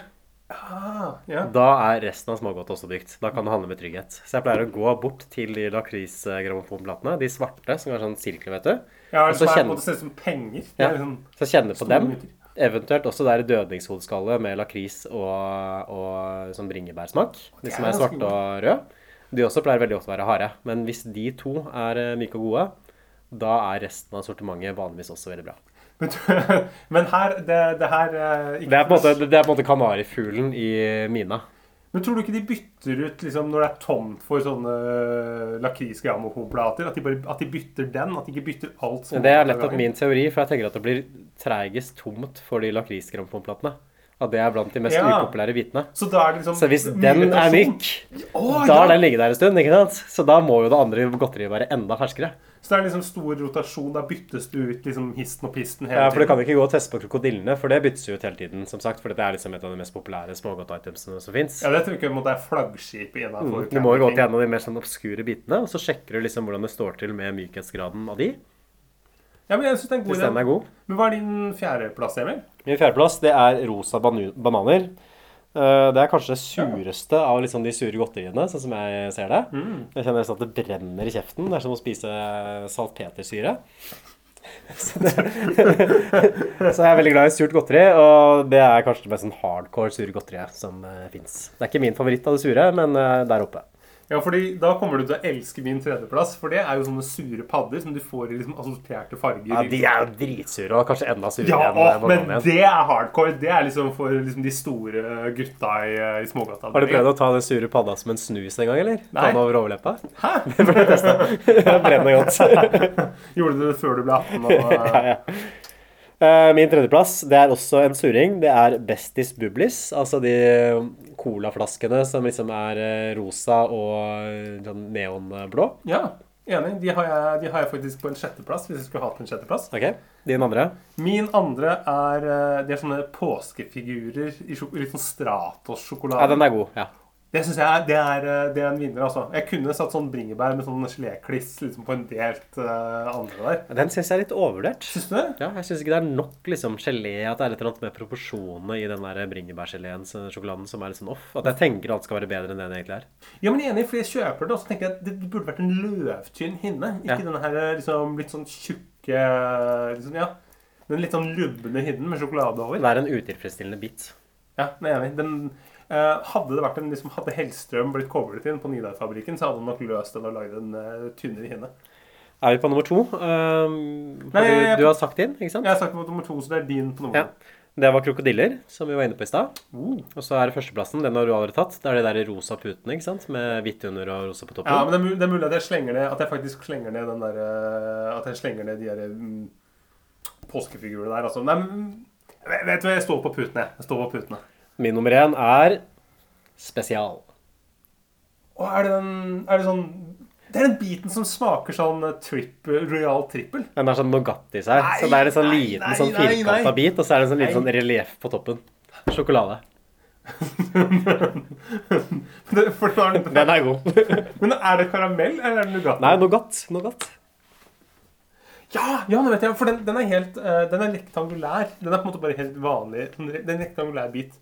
Ah, ja. da er resten av smågodt også dykt. Da kan du handle med trygghet. Så jeg pleier å gå bort til de lakrisgrammofonplatene, de svarte som er sånn sirkler, vet du. Ja, Og så kjenne, er på ser ut som penger. Ja. er liksom Så kjenne på dem. mynter. Eventuelt også det der dødningshodeskalle med lakris og, og sånn bringebærsmak. De som er er svarte og røde. De også pleier veldig ofte å være harde. Men hvis de to er eh, myke og gode, da er resten av sortimentet vanligvis også veldig bra. Men, her Det, det her eh, ikke Det er måte, det er på en måte kanarifuglen i mina. Men tror du ikke de bytter ut liksom, når det er tomt for sånne lakrisgrammofonplater? At, de bare- at de bytter den? At de ikke bytter alt? som Det er nettopp min teori, for jeg tenker at det blir treigest tomt for de lakrisgrammofonplatene. At det er blant de mest Ja. upopulære bitene. Så liksom Så hvis den er myk, oh, da ja. den ligget der en stund. ikke sant? Så da må jo det andre godteriet være enda ferskere. Så det er liksom stor rotasjon. Da byttes du ut liksom histen og pisten hele tiden. Ja, for Du kan ikke gå og teste på krokodillene, for det byttes jo ut hele tiden. som sagt, For det er liksom et av de mest populære smågodtitemsene som fins. Ja, det tror jeg ikke måtte er flaggskipet innafor. Mm. Du må jo gå til en av de mer sånn obskure bitene, og så sjekker du liksom hvordan det står til med mykhetsgraden av de. Ja, men jeg synes det er god Hvis den er god. Men hva er din fjerdeplass, Emil? Min fjerdeplass det er rosa bananer. Eh, Det er kanskje det sureste av liksom de sure godteriene, sånn som jeg ser det. Mm. Jeg kjenner nesten at det brenner i kjeften. Det er som å spise salpetersyre. Så, det, så jeg er veldig glad i surt godteri, og det er kanskje det mest sånn hardcore sure godteriet som uh, fins. Det er ikke min favoritt av det sure, men eh, der oppe. Ja, fordi Da kommer du til å elske min tredjeplass, for det er jo sånne sure padder som du får i liksom assorterte farger. Ja, De er jo dritsure, og kanskje enda surere Ja, enn å, eh, men igjen. det er hardcore. Det er liksom for liksom de store gutta i, i smågata. Har du prøvd å ta den sure padda som en snus en gang, eller? Nei. Ta den over overleppa? Hæ? Det ble testa. Brenner godt. Gjorde du det før du ble 18? Og, ja, ja. Eh, Min tredjeplass det er også en suring. Det er Bestis Bublis. Altså de colaflaskene som liksom er eh, rosa og eh, sånn neonblå. ja, enig. De har, jeg, de har jeg faktisk på en sjetteplass, hvis jeg skulle hatt en sjetteplass. Ok, Din andre? Min andre er eh, De er sånne påskefigurer i litt sånn Stratos-sjokolade. Ja, den er god. ja. Det synes jeg er, det er, eh, det er en vinner, altså. Jeg kunne satt sånn bringebær med sånn gelékliss liksom på en delt uh, andre der. Den syns jeg er litt overvurdert. Syns du det? Ja, jeg syns ikke det er nok liksom gelé, at det er et eller annet med proporsjonene i den der bringebærgeleen, sjokoladen, som er litt sånn off. At jeg tenker alt skal være bedre enn det det egentlig er. Ja, men jeg er enig, for jeg kjøper det, og så tenker jeg at det burde vært en løvtynn hinne. Ikke Ja. denne her liksom litt sånn tjukke liksom, Ja. Den litt sånn lubne hinnen med sjokolade over. Det er en utilfredsstillende bit. Ja, jeg er enig. Den, eh, hadde det vært en, liksom, hadde Hellstrøm blitt koblet inn på Nidar-fabrikken, så hadde han nok løst den og lagd en uh, tynnere hinne. Er vi på nummer to? Um, har du, jeg- du, har sagt din, ikke sant? Jeg har sagt på nummer to, så det er din på nummer Ja. Det var krokodiller, som vi var inne på i stad. Uh. Og så er det førsteplassen. Den har du allerede tatt. Det er de der rosa putene, ikke sant? Med hvitt under og rosa på toppen. Ja, men det er, det er mulig at jeg slenger ned At jeg faktisk slenger ned den der eh, At jeg slenger ned de der mm, påskefigurene der, altså. Nei, men vet du hva, jeg står på putene. Jeg står på putene. Min nummer én er spesial. Og er det den Er det sånn Det er den biten som smaker sånn eh, royal trippel. Den er sånn Nugatti i seg. Så det er en sånn nei, liten nei, sånn firkanta bit, og så er det en sånn liten sånn relieff på toppen. Sjokolade. Det- Den er god. men er det karamell, eller er det Nugatti? Nei, Nougat. Nougat. Ja, ja, nå vet jeg, for den, den er helt uh, Den er rektangulær. Den er på en måte bare helt vanlig. Den er rektangulær bit.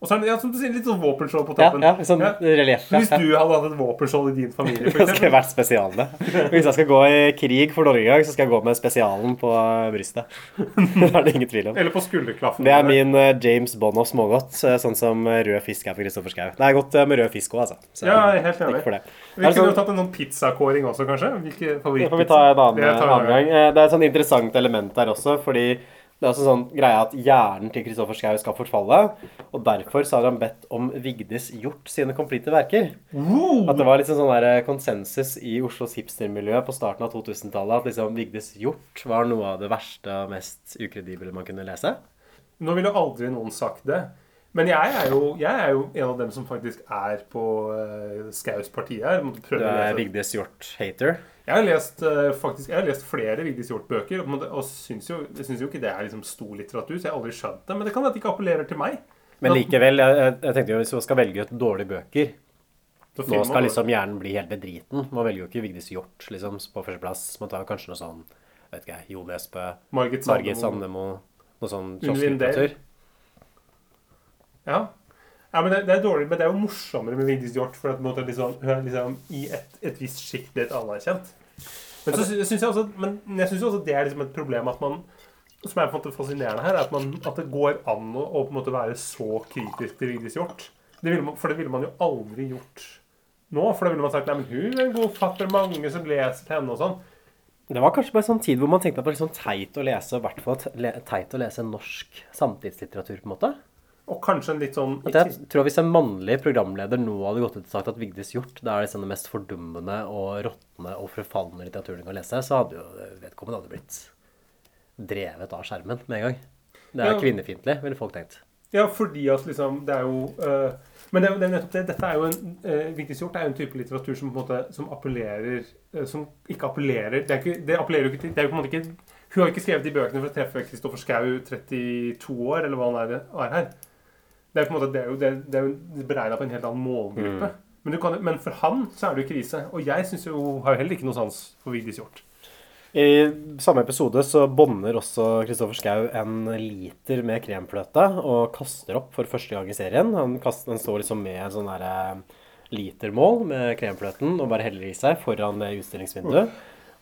Og så er det ja, som du sier, litt sånn våpenskjold på toppen. ja, sånn Ja. Så hvis du hadde hatt et våpenskjold i din familie, f.eks. Det skulle vært spesialene. Hvis jeg skal gå i krig for Norge i så skal jeg gå med spesialen på brystet. Det er det ingen tvil om. eller på skulderklaffen Det er min eh, James Bond of smågodt, eh, sånn som eh, rød fisk er for Kristoffer Schou. Det er godt med rød fisk òg, altså. Så, Ja, helt enig. Vi kunne jo sånn- tatt en sånn pizzakåring også, kanskje. Hvilke Det får vi ta en annen, Det tar annen gang. Det er et sånn interessant element der også, fordi det er også sånn greie at hjernen til Kristoffer Schau skal forfalle, og derfor så har han bedt om Vigdis Hjort sine komplette verker. At det var liksom sånn der konsensus i Oslos hipstermiljø på starten av 2000-tallet at liksom Vigdis Hjort var noe av det verste og mest ukredible man kunne lese. Nå ville aldri noen sagt det. Men jeg er jo, jeg er jo en av dem som faktisk er på uh, Skaus parti her. Du er. Vigdis Hjort-hater. Jeg har lest eh, faktisk, jeg har lest flere Vigdis Hjorth-bøker, og, syns jo, syns jo ikke det er liksom stor litteratur, så jeg har aldri skjønt det. Men det kan være at det ikke appellerer til meg. Men likevel, jeg, jeg, tenkte jo hvis man skal velge ut dårlige bøker Nå skal liksom hjernen bli helt bedriten. Man velger jo ikke Vigdis Hjort liksom, på førsteplass. Man tar kanskje noe sånn vet ikke Jo Nesbø, Margit Margit Sandemo. Sandemo Noe sånn kiosklitteratur. Ja. Ja, men det, det er dårlig, men det er jo morsommere med Vigdis Hjorth, for at liksom, hun er liksom i et, et visst sjikt blitt anerkjent. Men så sy- jeg også, men jeg synes jo også det er liksom et problem at man som er på en måte fascinerende her, er at, man, at det går an å, å på en måte være så kritisk til Vigdis Hjorth. For det ville man jo aldri gjort nå. For da ville man sagt nei, men hun er en god fatter, mange som leser henne og sånn. Det var kanskje bare en sånn tid hvor man tenkte at det var litt sånn teit å lese, i hvert fall teit å lese norsk samtidslitteratur, på en måte. Og kanskje en litt sånn At jeg tror Hvis en mannlig programleder nå hadde gått ut og sagt at Vigdis Hjort det er liksom det mest fordummende og råtne og forfalne litteraturen du kan lese, så hadde jo vedkommende hadde blitt drevet av skjermen med en gang. Det er Ja. kvinnefiendtlig, ville folk tenkt. Ja, fordi at liksom Det er jo uh, Men det er, jo- det nettopp det. Dette er jo en uh, Vigdis Hjorth er jo en type litteratur som på en måte Som appellerer uh, Som ikke appellerer Det, ikke, det appellerer jo ikke til Det er jo på en måte ikke Hun har ikke skrevet de bøkene for å treffe Kristoffer Schou 32 år, eller hva han er, er her. Det er jo på en måte Det er jo, det, det er jo beregna på en helt annen målgruppe. Men, du kan, men for han så er det jo krise. Og jeg synes jo, har jo heller ikke noe sans for Vigdis Hjorth. I samme episode så bånder også Kristoffer Schou en liter med kremfløte og kaster opp for første gang i serien. Han, kaster, han står liksom med en sånn derre litermål med kremfløten og bare heller i seg foran det utstillingsvinduet.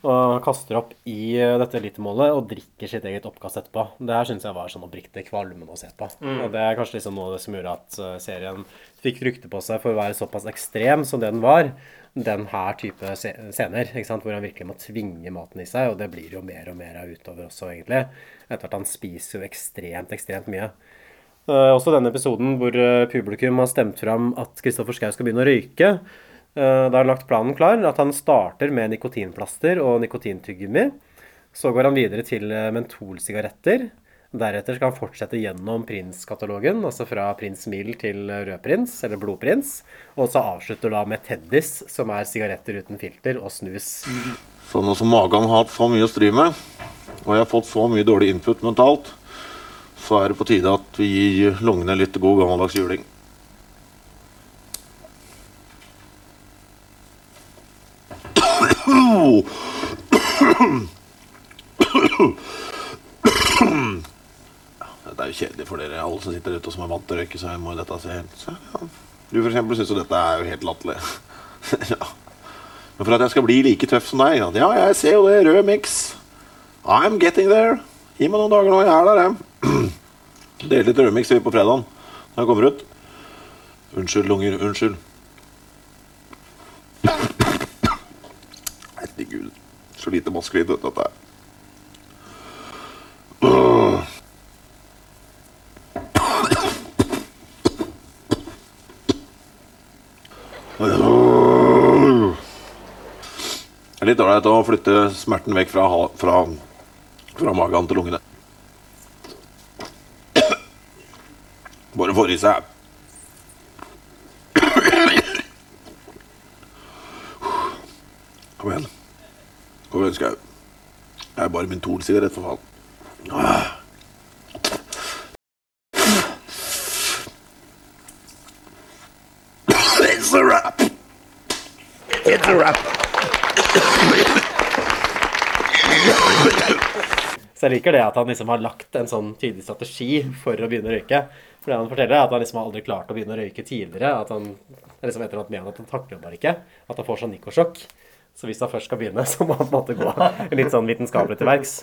Og kaster opp i eh, dette litermålet og drikker sitt eget oppkast etterpå. Det her syns jeg var sånn oppriktig kvalmende å se på. Og det er kanskje liksom noe av det som gjorde at eh, serien fikk rykte på seg for å være såpass ekstrem som det den var. Den her type scener, ikke sant? hvor han virkelig må tvinge maten i seg. Og det blir jo mer og mer av utover også, egentlig. Etter at han spiser jo ekstremt, ekstremt mye. Uh, også denne episoden hvor publikum har stemt fram at Kristoffer Schou skal begynne å røyke. Eh, da har han lagt planen klar, at han starter med nikotinplaster og nikotintyggegummi. Så går han videre til eh, mentolsigaretter. Deretter skal han fortsette gjennom Prins-katalogen, altså fra Prins Mild til Rødprins, eller Blodprins. Og så avslutter da med Teddis, som er sigaretter uten filter, og snus. Så nå som magen har hatt så mye å stri med, og jeg har fått så mye dårlig input mentalt, så er det på tide at vi gir lungene litt god gammeldags juling. Dette er jo kjedelig for dere alle som sitter ute og som er vant til å røyke, så jeg må dette se helt ja. Du for eksempel syns jo dette er jo helt latterlig. ja. Men for at jeg skal bli like tøff som deg Ja, jeg ser jo det. Rød miks. I'm getting there. Gi meg noen dager nå. Jeg er der, jeg. Deler litt rødmiks på fredagen når jeg kommer ut. Unnskyld, lunger. Unnskyld. Herregud. Så lite maskulint vet du, dette her. Det er litt ålreit å flytte smerten vekk fra, fra, fra magen til lungene. Bare få i seg. Kom igjen. Igjen, Skau. Det er bare min Thor-sigarett, for faen. Ah. It's a wrap. It's a wrap. Så jeg liker det at han liksom har lagt en sånn tydelig strategi for å begynne å røyke. For det han forteller, er at han liksom har aldri klart å begynne å røyke tidligere. At han liksom etter at at han takler det bare ikke. At han får sånn nikosjokk. Så hvis han først skal begynne, så må han på en måte gå litt sånn vitenskapelig til verks.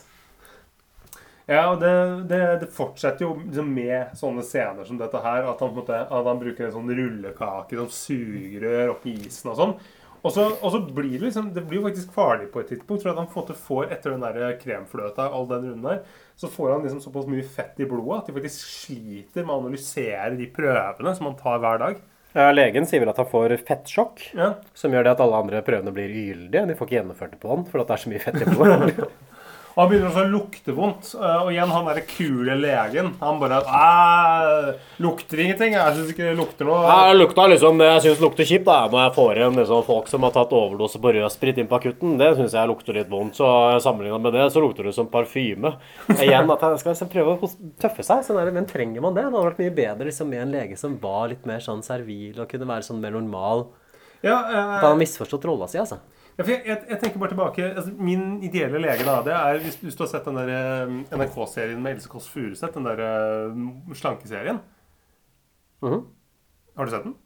Ja, og det, det, det fortsetter jo liksom med sånne scener som dette her. At han, måte, at han bruker en sånn rullekake som sugerør oppi isen og sånn. Og så, og så blir det liksom Det blir jo faktisk farlig på et tidspunkt. For at han på en måte får, etter den der kremfløta, all den runden der, så får han liksom såpass mye fett i blodet at de faktisk sliter med å analysere de prøvene som han tar hver dag. Ja, legen sier vel at han får fettsjokk, Ja. som gjør det at alle andre prøvene blir ugyldige. De får ikke gjennomført det på han, for det er så mye fett i blodet. Og han begynner også å lukte vondt. Eh, Og igjen han derre kule legen. Han bare «Æ, Lukter ingenting. Jeg syns ikke det lukter noe. Ja, det lukta liksom det jeg syns lukter kjipt, da. Når jeg får igjen liksom, folk som har tatt overdose på rødsprit inn på akutten. Det syns jeg lukter litt vondt. Så sammenligna med det, så lukter det som parfyme. Igjen at jeg skal liksom prøve å tøffe seg. Sånn men trenger man det? Det hadde vært mye bedre liksom, med en lege som var litt mer sånn servil og kunne være sånn mer normal. Ja, eh, At han misforstått rolla si, altså. Jeg, jeg, jeg tenker bare tilbake altså, Min ideelle lege da Det er hvis, hvis du har sett den der eh, NRK-serien med Else Kåss Furuseth, den der uh, slankeserien. Mhm. Har du sett den?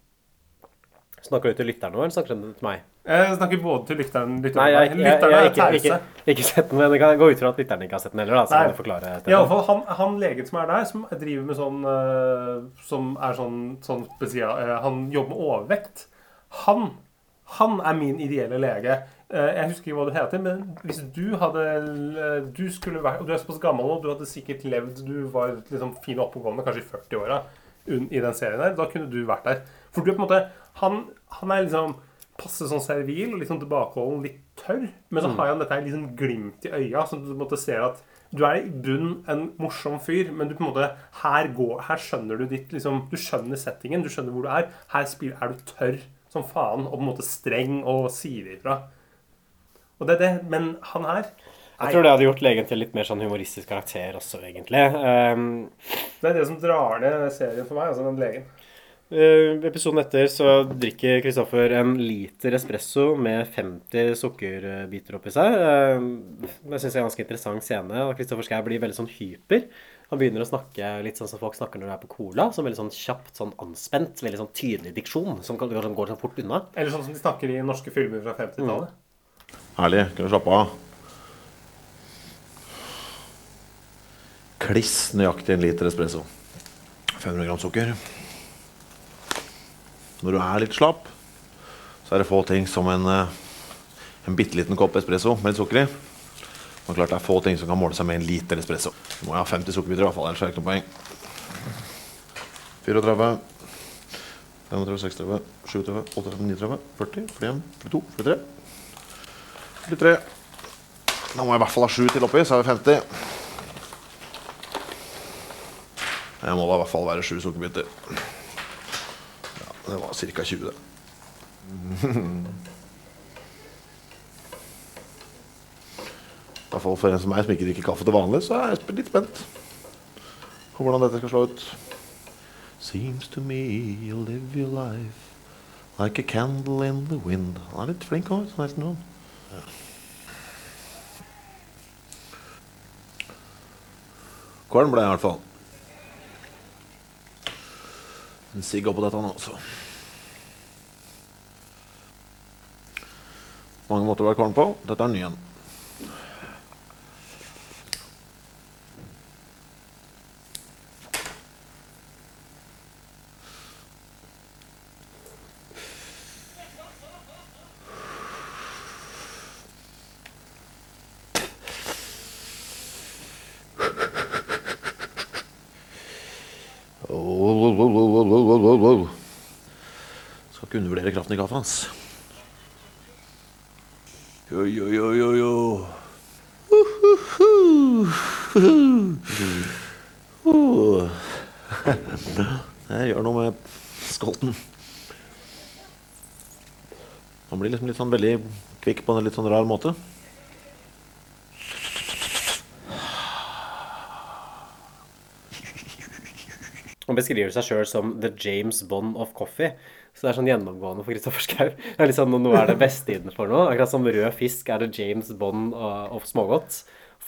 Snakker du til lytteren nå, eller snakker du til meg? Jeg snakker både til lytteren, lytteren Nei, jeg, jeg, jeg, jeg, ikke, ikke, ikke sett den, men jeg kan gå ut fra at lytteren ikke har sett den heller. Da, så Nei. kan forklare I alle fall, han, han legen som er der, som driver med sånn eh, Som er sånn, sånn spesial Han jobber med overvekt. Han han er min ideelle lege. Eh, Jeg husker ikke hva du heter, men hvis du hadde eh, Du skulle vært Og du er såpass gammel nå, du hadde sikkert levd Du var liksom fin og oppegående, kanskje i 40-åra i den serien der. Da kunne du vært der. For du er på en måte Han, han er liksom passe sånn servil og sånn tilbakeholden, litt tørr. Men så har han dette her liksom glimt i øya, så du på en måte ser at du er i bunn en morsom fyr, men du på en måte her, går, her skjønner du ditt liksom, Du skjønner settingen, du skjønner hvor du er. Her spiller, er du tørr som faen og på en måte streng og sier ifra. Og det er det, men han her Jeg tror det hadde gjort legen til litt mer sånn humoristisk karakter også, egentlig. Um, Det er det som drar ned serien for meg, altså den legen. Uh, episoden etter så drikker Kristoffer en liter espresso med 50 sukkerbiter oppi seg. Uh, det syns jeg er en ganske interessant scene. og Kristoffer Schou blir veldig sånn hyper. Han begynner å snakke litt sånn som folk snakker når de er på cola. Som veldig sånn kjapt, sånn anspent, veldig sånn tydelig diksjon som kan- som går sånn fort unna. Eller sånn som de snakker i norske filmer fra 50-tallet. Herlig. Kan du slappe av? Kliss nøyaktig en liter espresso. 500 gram sukker. Når du er litt slapp, så er det få ting som en, eh, en bitte liten kopp espresso med litt sukker i. Men klart det er få ting som kan måle seg med en liter espresso. Du må ha 50 sukkerbiter i hvert fall, ellers er det ikke noe poeng. 34, 35, 36, 37, 38, 39, 40, 41, 42, 43. 43. Da må jeg i hvert fall ha 7 til oppi, så er vi 50. Jeg må da i hvert fall være 7 sukkerbiter. Ja, det var ca. 20, det. I hvert fall for en som meg som ikke drikker kaffe til vanlig, så er jeg litt spent på hvordan dette skal slå ut. Seems to me you live your life like a candle in the wind. Han er litt flink òg, sånn. Kvalm ble jeg i hvert fall. En sigg oppå dette nå, så. Mange måter å være kvalm på. Dette er ny en. ikke undervurdere kraften i kaffen hans. Jo, jo, jo, jo, jo. Uh. Det gjør noe med skolten. Han blir liksom litt sånn veldig kvikk på en litt sånn rar måte. Han beskriver seg sjøl som the James Bond of coffee. Så det er sånn gjennomgående for Kristoffer Schou. Det er liksom noe er det beste innenfor noe. Akkurat som rød fisk er det James Bond of smågodt.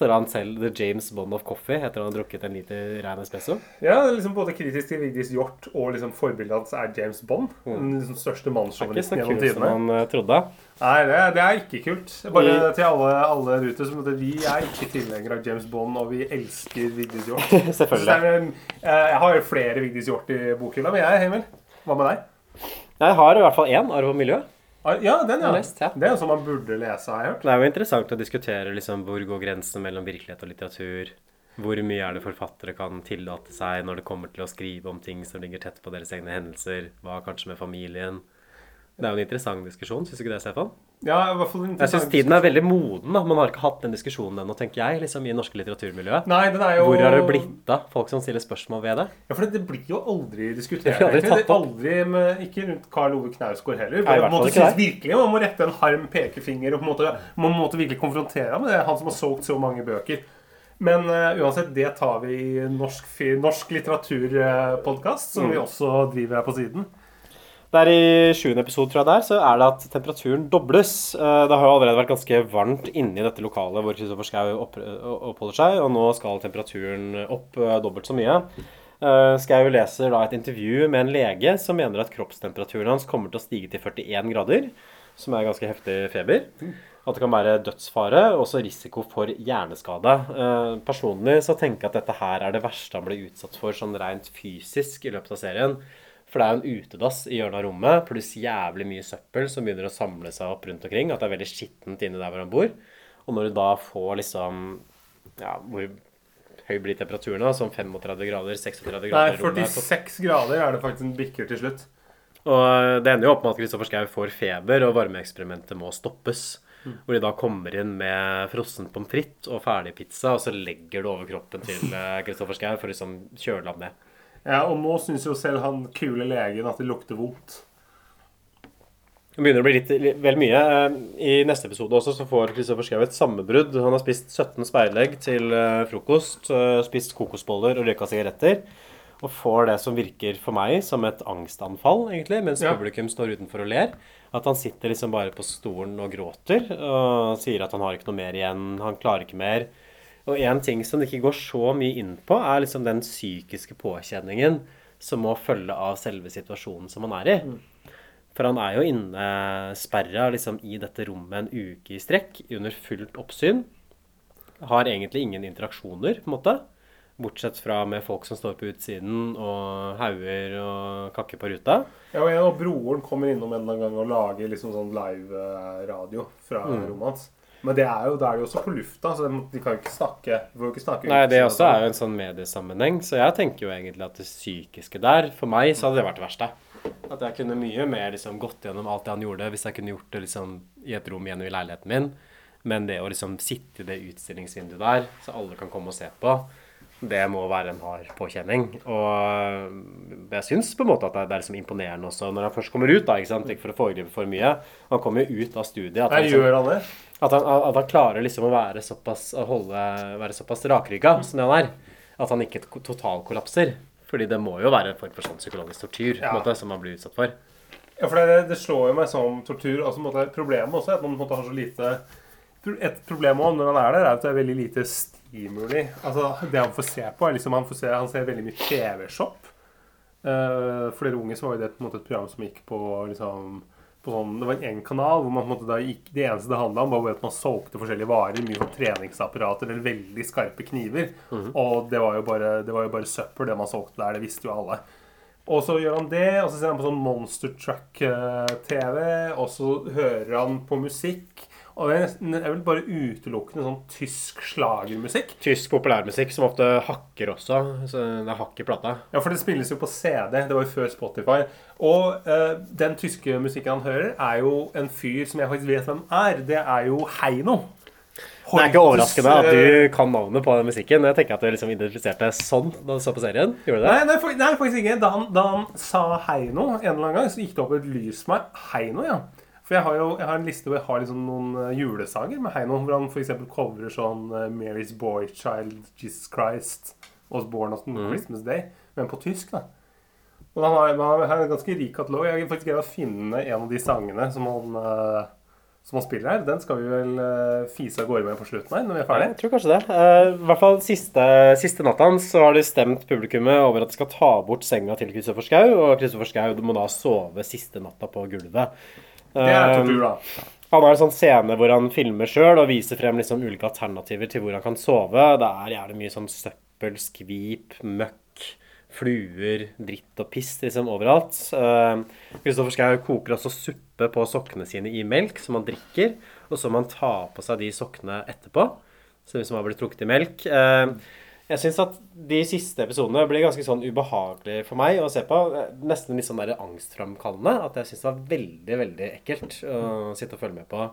Er han selv the James Bond of coffee etter han har drukket en liter rein espresso. Ja, liksom både kritisk til Vigdis Hjort og liksom forbildet hans er James Bond. Den liksom største Det er ikke så kult som han eh, trodde. Nei, det, det er ikke kult. Bare I- til alle, alle ute som Vi er ikke tilhengere av James Bond, og vi elsker Vigdis Hjort. Selvfølgelig. er, eh, Jeg har jo flere Vigdis Hjort i bokhylla, men jeg, Emil, hva med deg? Jeg har i hvert fall én, Arv og miljø. Ah, Ja, den, ja. Lest, ja. Det er en som man burde lese, har jeg hørt. Det er jo interessant å diskutere liksom, hvor går grensen mellom virkelighet og litteratur. Hvor mye er det forfattere kan tillate seg når det kommer til å skrive om ting som ligger tett på deres egne hendelser? Hva kanskje med familien? Det er jo en interessant diskusjon, syns du ikke det, Stefan? Ja, i hvert fall Jeg syns tiden er veldig moden. da. Man har ikke hatt den diskusjonen ennå, tenker jeg, liksom, i norske litteraturmiljøet. Nei, den er jo Hvor har det blitt av folk som stiller spørsmål ved det? Ja, for det blir jo aldri diskutert. Aldri tatt opp. aldri med, ikke rundt Karl Ove Knausgård heller. Nei, ikke synes virkelig Man må rette en harm pekefinger og på en måte, man må virkelig konfrontere ham med det. Han som har solgt så mange bøker. Men uh, uansett, det tar vi i norsk, norsk litteraturpodkast, som Mm. vi også driver her på siden. Der i sjuende episode, tror jeg det er, så er det at temperaturen dobles. Eh, Det har jo allerede vært ganske varmt inni dette lokalet hvor Kristoffer Schou oppholder seg, og nå skal temperaturen opp eh, dobbelt så mye. Schau Schou leser da et intervju med en lege som mener at kroppstemperaturen hans kommer til å stige til 41 grader, som er ganske heftig feber. At det kan være dødsfare og også risiko for hjerneskade. Eh, Personlig så tenker jeg at dette her er det verste han ble utsatt for sånn rent fysisk i løpet av serien. For det er jo en utedass i hjørnet av rommet, pluss jævlig mye søppel som begynner å samle seg opp rundt omkring. At det er veldig skittent inne der hvor han bor. Og når du da får liksom Ja, hvor høy blir temperaturen da? Sånn 35 grader? 36 grader Nei, 46 grader er det faktisk en bikker til slutt. Og det ender jo opp med at Kristoffer Schou får feber, og varmeeksperimentet må stoppes. Hvor de da kommer inn med frossen pommes frites og ferdig pizza, og så legger du over kroppen til eh, Kristoffer Schou for å liksom kjøle ham ned. Ja, Og nå syns jo selv han kule legen at det lukter vondt. Det begynner å bli litt, litt vel mye. I neste episode også så får Kristoffer Schou et sammenbrudd. Han har spist 17 speilegg til eh, frokost, eh, spist kokosboller og røyka sigaretter. Og får det som virker for meg som et angstanfall, egentlig, mens Ja. publikum står utenfor og ler. At han sitter liksom bare på stolen og gråter og sier at han har ikke noe mer igjen, han klarer ikke mer. Og en ting som det ikke går så mye inn på, er liksom den psykiske påkjenningen som må følge av selve situasjonen som han er i. For han er jo innesperra liksom, i dette rommet en uke i strekk under fullt oppsyn. Har egentlig ingen interaksjoner, på en måte. Bortsett fra med folk som står på utsiden og hauger og kakker på ruta. Ja, og en av broren kommer innom en eller annen gang og lager liksom sånn live-radio fra Mm. rommet hans. Men det er jo, da er de også på lufta, så de kan jo ikke snakke. Jo ikke snakke Nei, det også er jo en sånn mediesammenheng. Så jeg tenker jo egentlig at det psykiske der, for meg, så hadde det vært det verste. At jeg kunne mye mer liksom gått gjennom alt det han gjorde, hvis jeg kunne gjort det liksom i et rom igjen i leiligheten min. Men det å liksom sitte i det utstillingsvinduet der, så alle kan komme og se på, det må være en hard påkjenning. Og jeg syns på en måte at det er liksom imponerende også når han først kommer ut, da, ikke? Ikke for å foregripe for mye. Han kommer jo ut av studiet. At han liksom- gjør han det? at han, at han klarer liksom å være såpass, å holde, være såpass rakrygga som det han er. At han ikke totalkollapser. Fordi det må jo være en form for sånn psykologisk tortur Ja. måte, som man blir utsatt for. Ja, for det, det slår jo meg som tortur. Altså, måte, problemet også er at man måte har så lite Et problem også når han er der, er at det er veldig lite stimuli. Altså, det han får se på, er liksom Han, får se, han ser veldig mye TV-shop. Uh, for dere unge så var det på en måte et program som gikk på liksom på sånn, Det var en egen kanal hvor man på en måte da gikk Det eneste det handla om, var at man solgte forskjellige varer. Mye sånn treningsapparater eller veldig skarpe kniver. Og det var, jo bare, det var jo bare søppel, det man solgte der. Det visste jo alle. Og så gjør han det, og så ser han på sånn Monster Truck-TV, og så hører han på musikk. Og det er nesten- det er vel bare utelukkende sånn tysk slagermusikk. Tysk populærmusikk som ofte hakker også. Så det er hakk i plata. Ja, for det spilles jo på CD. Det var jo før Spotify. Og eh, den tyske musikken han hører, er jo en fyr som jeg faktisk vet hvem er. Det er jo Heino. Det er ikke overraskende at eh, du kan navnet på den musikken. Jeg tenker at du liksom identifiserte sånn da du så på serien. Gjorde du det? Nei, nei, nei, faktisk ikke. Da han, da han sa Heino en eller annen gang, så gikk det opp et lys for meg. Heino, ja. For jeg har jo jeg har en liste hvor jeg har liksom noen eh, julesanger med Heino. Hvor han f.eks. covrer sånn eh, Mary's Boy Child, Jesus Christ, Was Born on Christmas Day. Men på tysk, da. Og han har, han har en ganske rik katalog. Jeg har faktisk greid å finne en av de sangene som han, uh, som han spiller her. Den skal vi vel uh, fise av gårde med på slutten her, når vi er Jeg tror kanskje det. Uh, I hvert fall siste, siste natta så har de stemt publikummet over at de skal ta bort senga til Kristoffer Schou, og Kristoffer Schou må da sove siste natta på gulvet. Det er Eh, tortur, da. Han har en sånn scene hvor han filmer sjøl og viser frem liksom ulike alternativer til hvor han kan sove. Det er gjerne mye sånn søppel, skvip, møkk, fluer, dritt og piss liksom overalt. Kristoffer Schau koker også suppe på sokkene sine i melk som han drikker, og så må han ta på seg de sokkene etterpå, som liksom har blitt trukket i melk. Eh, Jeg syns at de siste episodene blir ganske sånn ubehagelig for meg å se på. Nesten litt sånn der angstframkallende. At jeg syns det var veldig, veldig ekkelt å sitte og følge med på.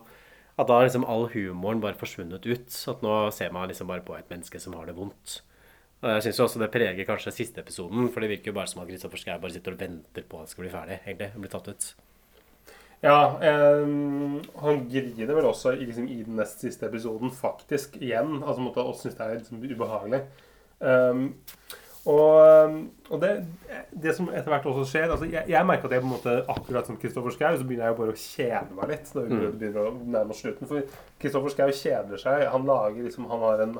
At da har liksom all humoren bare forsvunnet ut. At nå ser man liksom bare på et menneske som har det vondt. Og jeg syns også det preger kanskje siste episoden, for det virker jo bare som at Kristoffer Schou bare sitter og venter på at det skal bli ferdig, egentlig. og Bli tatt ut. Ja, um, han griner vel også liksom, i den nest siste episoden, faktisk, igjen. Altså måtte oss synes det er liksom, ubehagelig. Um, og ehm, og det, det som etter hvert også skjer altså Jeg, jeg merker at jeg på en måte akkurat som Kristoffer Schou, så begynner jeg jo bare å kjede meg litt. Når vi begynner å nærme oss slutten For Kristoffer Schou kjeder seg. Han lager liksom Han har en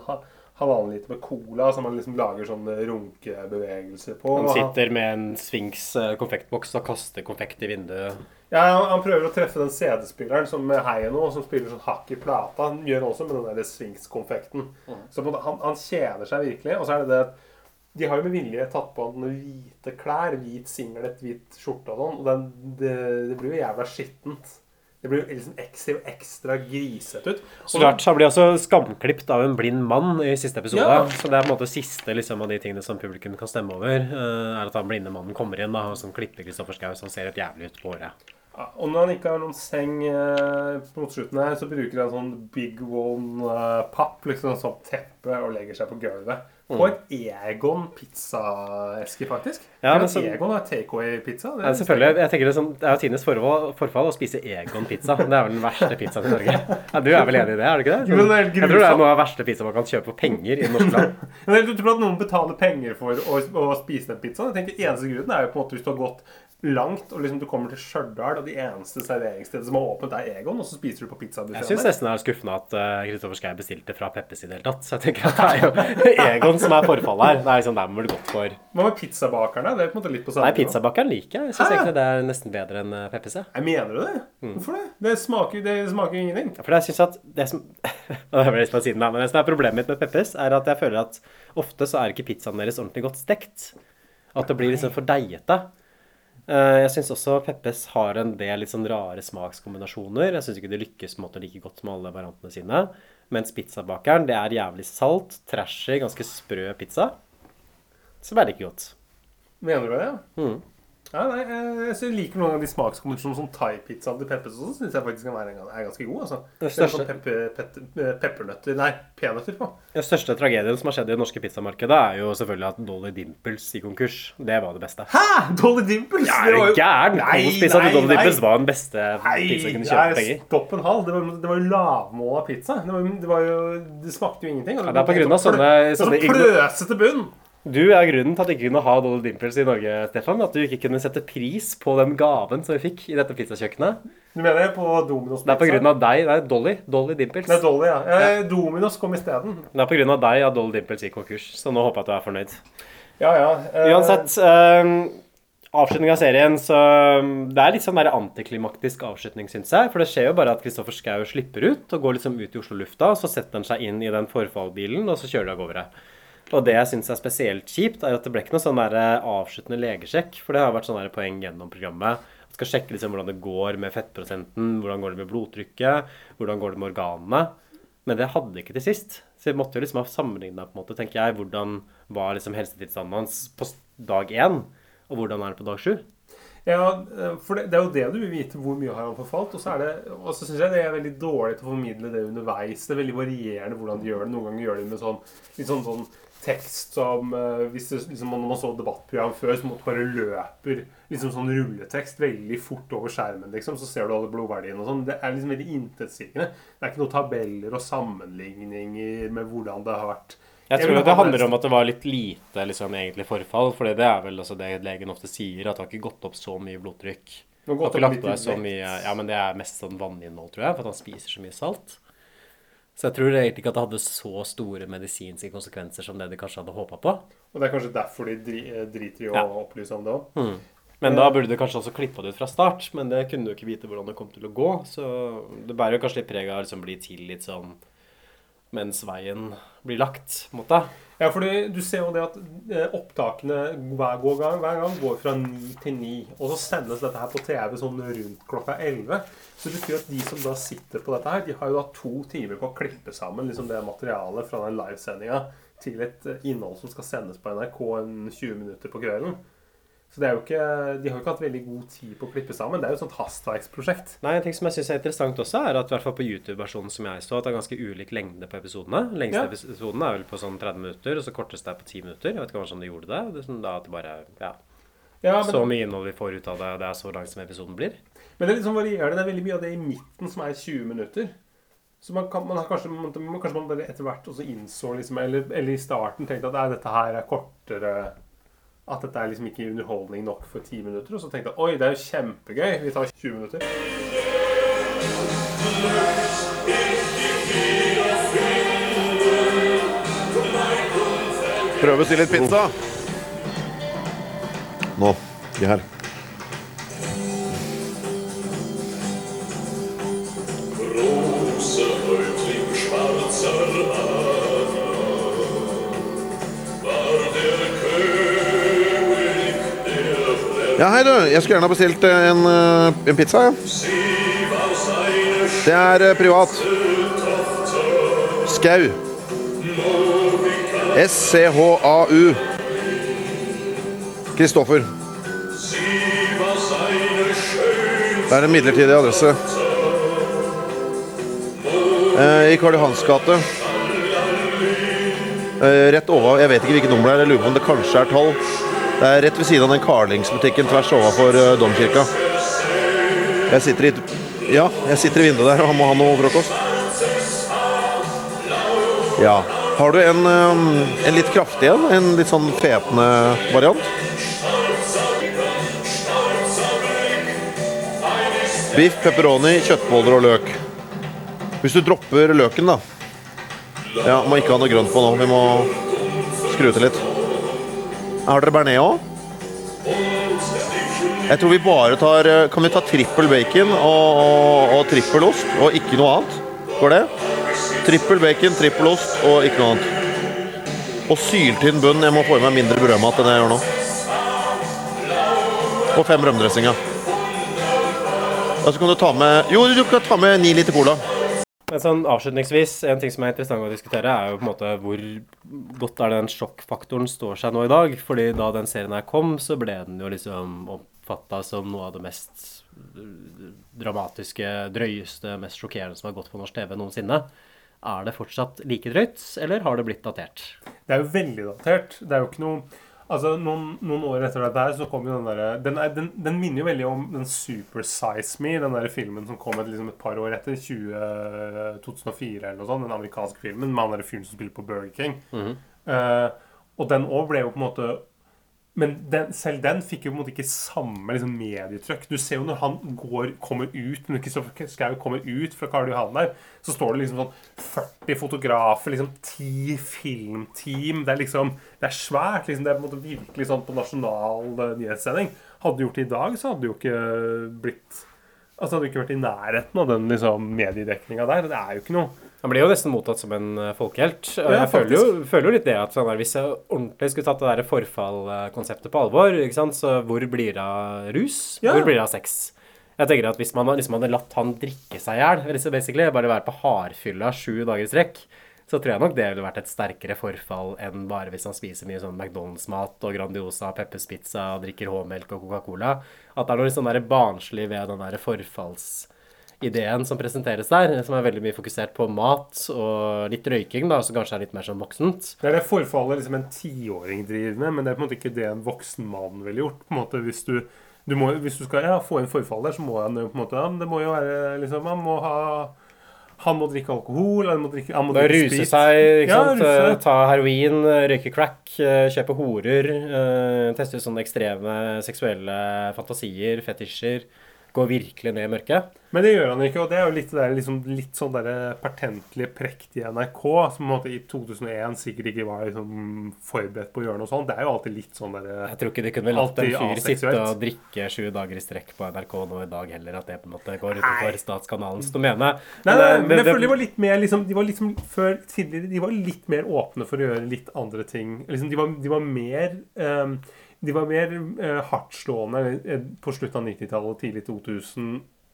halvannen liter med cola som han liksom lager sånne runkebevegelser på. Han sitter med en Sphinx eh, konfektboks og kaster konfekt i vinduet. Ja, han, prøver å treffe den CD-spilleren som heier nå, som spiller sånn hakk i plata. Han gjør også med den der Sphinx-konfekten. Så på en måte, han, han kjeder seg virkelig. Og så er det det at de har jo med vilje tatt på han hvite klær, hvit singlet, hvit skjorte og sånn. Og den, det, det blir jo jævla skittent. Det blir jo liksom ekstra, ekstra grisete ut. Så klart, Han blir også skamklipt av en blind mann i siste episode. Ja. Så det er på en måte siste liksom, av de tingene som publikum kan stemme over. eh, er at han blinde mannen kommer inn da, og som klipper Kristoffer Schau, som ser helt jævlig ut på håret. Ja, og når han ikke har noen seng eh, mot slutten her, så bruker han sånn big one eh, liksom sånn teppe, og legger seg på gulvet. På et Egon pizzaeske, faktisk. Ja, men så- Egon har takeaway-pizza. Ja, selvfølgelig. Jeg tenker det, som, det er jo tidenes forfall, forfall å spise Egon-pizza. Det er vel den verste pizzaen i Norge. Ja, du er vel enig i det? er du ikke det? Er jeg tror det er noe av den verste pizza man kan kjøpe for penger i det norske land. Men du tror at noen betaler penger for å, å spise den pizzaen? Jeg tenker Eneste grunnen er jo på en måte hvis du har gått langt, og liksom du kommer til Stjørdal, og de eneste serveringsstedene som har åpent, er Egon, og så spiser du på Jeg pizzabuffeen syns der. nesten det er skuffende at uh, Kristoffer Schau bestilte fra Peppes i det hele tatt. Så jeg tenker at det er jo Egon som er forfallet her. Det er liksom der man burde gått for Hva med pizzabakerne? Det er på en måte litt på samme Nei, pizzabakeren liker jeg. Jeg syns egentlig det er nesten bedre enn eh, Peppes. jeg. Mener du det? Mm. Hvorfor det? Det smaker, det smaker ingenting. For jeg synes at det som Det ble litt på siden da, men det som er Problemet mitt med Peppes, er at jeg føler at ofte så er ikke pizzaen deres ordentlig godt stekt. At det blir liksom for deigete. Eh, Jeg syns også Peppes har en del litt sånn rare smakskombinasjoner. Jeg syns ikke de lykkes på en måte like godt som alle variantene sine. Mens pizzabakeren, det er jævlig salt, trashy, ganske sprø pizza. Som er like godt. Mener du det? ja? Mm. Ja, nei, jeg, jeg liker noen av de smakskombinasjonene som thai-pizzaen til Peppes også. Synes jeg faktisk kan være, er ganske god. altså. Det Det største- sånn pepper, eh, peppernøtter Nei, peanøtter på. Den største tragedien som har skjedd i det norske pizzamarkedet, er jo selvfølgelig at Dolly Dimples gikk konkurs. Det var det beste. Hæ?! Dolly Dimples! Ja, Det var jo- gæren? Kospizza til Dolly nei. Dimples var den beste Nei, pizza du kunne kjøpe penger. stopp en halv. Det var, det var jo lavmåla pizza. Det, var, det, var jo, det smakte jo ingenting. og Ja, det er på grunn av sånne, sånne- det sånne så pløsete bunn. Du er grunnen til at vi ikke kunne ha Dolly Dimples i Norge, Stefan. At du ikke kunne sette pris på den gaven som vi fikk i dette pizzakjøkkenet. Du mener på Dominos Det er på grunn av deg. Det er Dolly. Dolly Dimples. Det er Dolly, ja. Eh, Dominos kom isteden. Det er på grunn av deg at Dolly Dimples gikk konkurs. Så nå håper jeg at du er fornøyd. Ja, ja. eh, Uansett. Uh, avslutning av serien, så um, Det er litt sånn der antiklimaktisk avslutning, syns jeg. For det skjer jo bare at Kristoffer Schou slipper ut og går liksom ut i Oslo-lufta. Så setter han seg inn i den forfallbilen, og så kjører de av gårde. Og det jeg syns er spesielt kjipt, er at det ble ikke noe sånn eh, avsluttende legesjekk. For det har vært sånn der poeng gjennom programmet. Man skal sjekke liksom hvordan det går med fettprosenten, hvordan går det med blodtrykket, hvordan går det med organene. Men det hadde ikke til sist. Så jeg måtte jo liksom ha sammenligna, på en måte, tenker jeg, hvordan var liksom helsetilstanden hans på dag én, og hvordan er det på dag sju. Ja, eh, for det, det er jo det du vil vite. Hvor mye har han forfalt? Og så så syns jeg det er veldig dårlig til å formidle det underveis. Det er veldig varierende hvordan de gjør det. Noen ganger gjør de med sånn, litt sånn, sånn tekst som eh, hvis det, liksom, Når man så debattprogram før, så måtte bare løper liksom sånn rulletekst veldig fort over skjermen. liksom, Så ser du alle blodverdiene og sånn. Det er liksom veldig intetsigende. Det er ikke noen tabeller og sammenligninger med hvordan det har vært. Jeg tror det handler om at det var litt lite liksom, egentlig forfall. For det er vel også det legen ofte sier, at det har ikke gått opp så mye blodtrykk. Det har ikke lagt på deg så mye Ja, men det er mest sånn vanninnhold, tror jeg, for at han spiser så mye salt. Så jeg tror egentlig ikke at det hadde så store medisinske konsekvenser som det de kanskje hadde håpa på. Og det er kanskje derfor de dri, eh, driter i å Ja. opplyse om det òg. Men da burde du kanskje også klippa det ut fra start. Men det kunne du ikke vite hvordan det kom til å gå. Så det bærer jo kanskje litt preg av å liksom bli til litt sånn mens veien blir lagt, på en måte. Ja, for du ser jo det at eh, opptakene hver, gang, hver gang går fra ni til ni. Og så sendes dette her på TV sånn rundt klokka 11. Så det betyr at de som da sitter på dette her, de har jo da to timer på å klippe sammen liksom det materialet fra den livesendinga til et eh, innhold som skal sendes på NRK en 20 minutter på kvelden. Så det er jo ikke, de har jo ikke hatt veldig god tid på å klippe sammen. Det er jo et sånt hastverksprosjekt. Nei, En ting som jeg syns er interessant også, er at i hvert fall på YouTube-versjonen som jeg så, at det er ganske ulik lengde på episodene. Lengste Ja. episoden er vel på sånn 30 minutter, og så korteste er på 10 minutter. Jeg vet ikke hva sånn de gjorde det. det er sånn da at det bare, ja, Ja, men, Så mye innhold vi får ut av det, det er så langt som episoden blir. men det er litt sånn varierende. Det er veldig mye av det i midten som er 20 minutter. Så man, kan, man har kanskje, man, kanskje man bare etter hvert også innså, liksom, eller, eller i starten tenkte at dette her er kortere At dette er liksom ikke underholdning nok for ti minutter. Og så tenkte jeg oi, det er jo kjempegøy. Vi tar 20 minutter. Prøv å si litt pizza. Nå. De her. Ja, hei du. Jeg skulle gjerne ha bestilt eh, en, eh, en pizza. Det er eh, privat. Skau. S-C-H-A-U. Kristoffer. Det er en midlertidig adresse. I Karl Johans gate. Rett over Jeg vet ikke hvilket nummer det er. Jeg lurer på om det kanskje er tolv. Det er rett ved siden av den Carlings-butikken tvers overfor eh, domkirka. Jeg sitter i Ja, jeg sitter i vinduet der og må ha noe frokost. Ja. Har du en, um, en litt kraftig en? En litt sånn fetende variant? Biff, pepperoni, kjøttboller og løk. Hvis du dropper løken, da. Ja, Må ikke ha noe grønt på nå. Vi må skru til litt. Har dere bearnés òg? Jeg tror vi bare tar eh, Kan vi ta trippel bacon og, og, og trippel ost, og ikke noe annet? Går det? Trippel bacon, trippel ost og ikke noe annet. Og syltynn bunn. Jeg må få i meg mindre brødmat enn jeg gjør nå. Og fem rømmedressinger. Og så kan du ta med Jo, du kan ta med ni liter cola. Men sånn avslutningsvis, en ting som er interessant å diskutere, er jo på en måte hvor godt er den sjokkfaktoren står seg nå i dag. Fordi da den serien her kom, så ble den jo liksom oppfatta som noe av det mest dramatiske, drøyeste, mest sjokkerende som har gått på norsk TV noensinne. Er det fortsatt like drøyt, eller har det blitt datert? Det er jo veldig datert. Det er jo ikke noe Altså, noen, noen år etter dette her, så kom jo den derre den, den, den minner jo veldig om den Super Size Me, den der filmen som kom et, liksom et par år etter, 20, 2004 eller noe sånt. Den amerikanske filmen med han der fyren som spiller på Burger King. Eh, og den òg ble jo på en måte Men den, selv den fikk jo på en måte ikke samme liksom, medietrykk. Du ser jo når han går, kommer ut Når Kristoffer Schou kommer ut fra Karl Johan der, så står det liksom sånn 40 fotografer, liksom 10 filmteam. Det er liksom Det er svært. liksom Det er på en måte virkelig sånn på nasjonal eh, nyhetssending. Hadde du gjort det i dag, så hadde det jo ikke blitt Altså hadde du ikke vært i nærheten av den liksom mediedekninga der. Det er jo ikke noe Han blir jo nesten mottatt som en eh, folkehelt. Og Ja, jeg føler jo, føler jo litt det at sånn der, hvis jeg ordentlig skulle tatt det der forfallkonseptet på alvor, så hvor blir det av rus? Ja. Hvor blir det av sex? Jeg tenker at Hvis man liksom hadde latt han drikke seg i hjel, bare være på hardfylla sju dager i strekk, så tror jeg nok det ville vært et sterkere forfall enn bare hvis han spiser mye sånn McDonald's-mat og Grandiosa, Peppers Pizza, drikker H-melk og Coca-Cola. At det er noe sånn der barnslig ved den der forfallsideen som presenteres der, som er veldig mye fokusert på mat og litt røyking, da, som kanskje er litt mer sånn voksent. Det er det forfallet liksom en tiåring driver med, men det er på en måte ikke det en voksen mann ville gjort. på en måte Hvis du, du, må, hvis du skal ja, få inn forfall der, så må han jo på en måte ja, Det må jo være liksom Han må ha han må drikke alkohol, han må drikke, han må drikke ruse sprit. seg, ikke Ja, sant? ruse. Eh, ta heroin, eh, røyke crack, eh, kjøpe horer, eh, teste ut sånne ekstreme seksuelle fantasier, fetisjer. Gå virkelig ned i mørket. Men det gjør han ikke, og det er jo litt, der, liksom, litt sånn der pertentlig prektige NRK, som måte i 2001 sikkert ikke var liksom, forberedt på å gjøre noe sånt. Det er jo alltid litt sånn derre Jeg tror ikke de kunne latt en fyr sitte og drikke sju dager i strekk på NRK nå i dag heller, at det på en måte går utenfor statskanalens domene. Nei, nei, nei, men jeg føler de var litt mer liksom, De var liksom før tidligere De var litt mer åpne for å gjøre litt andre ting. Liksom, de, var, de var mer ehm, De var mer eh, hardtslående eh, på slutten av 90-tallet og tidlig 2000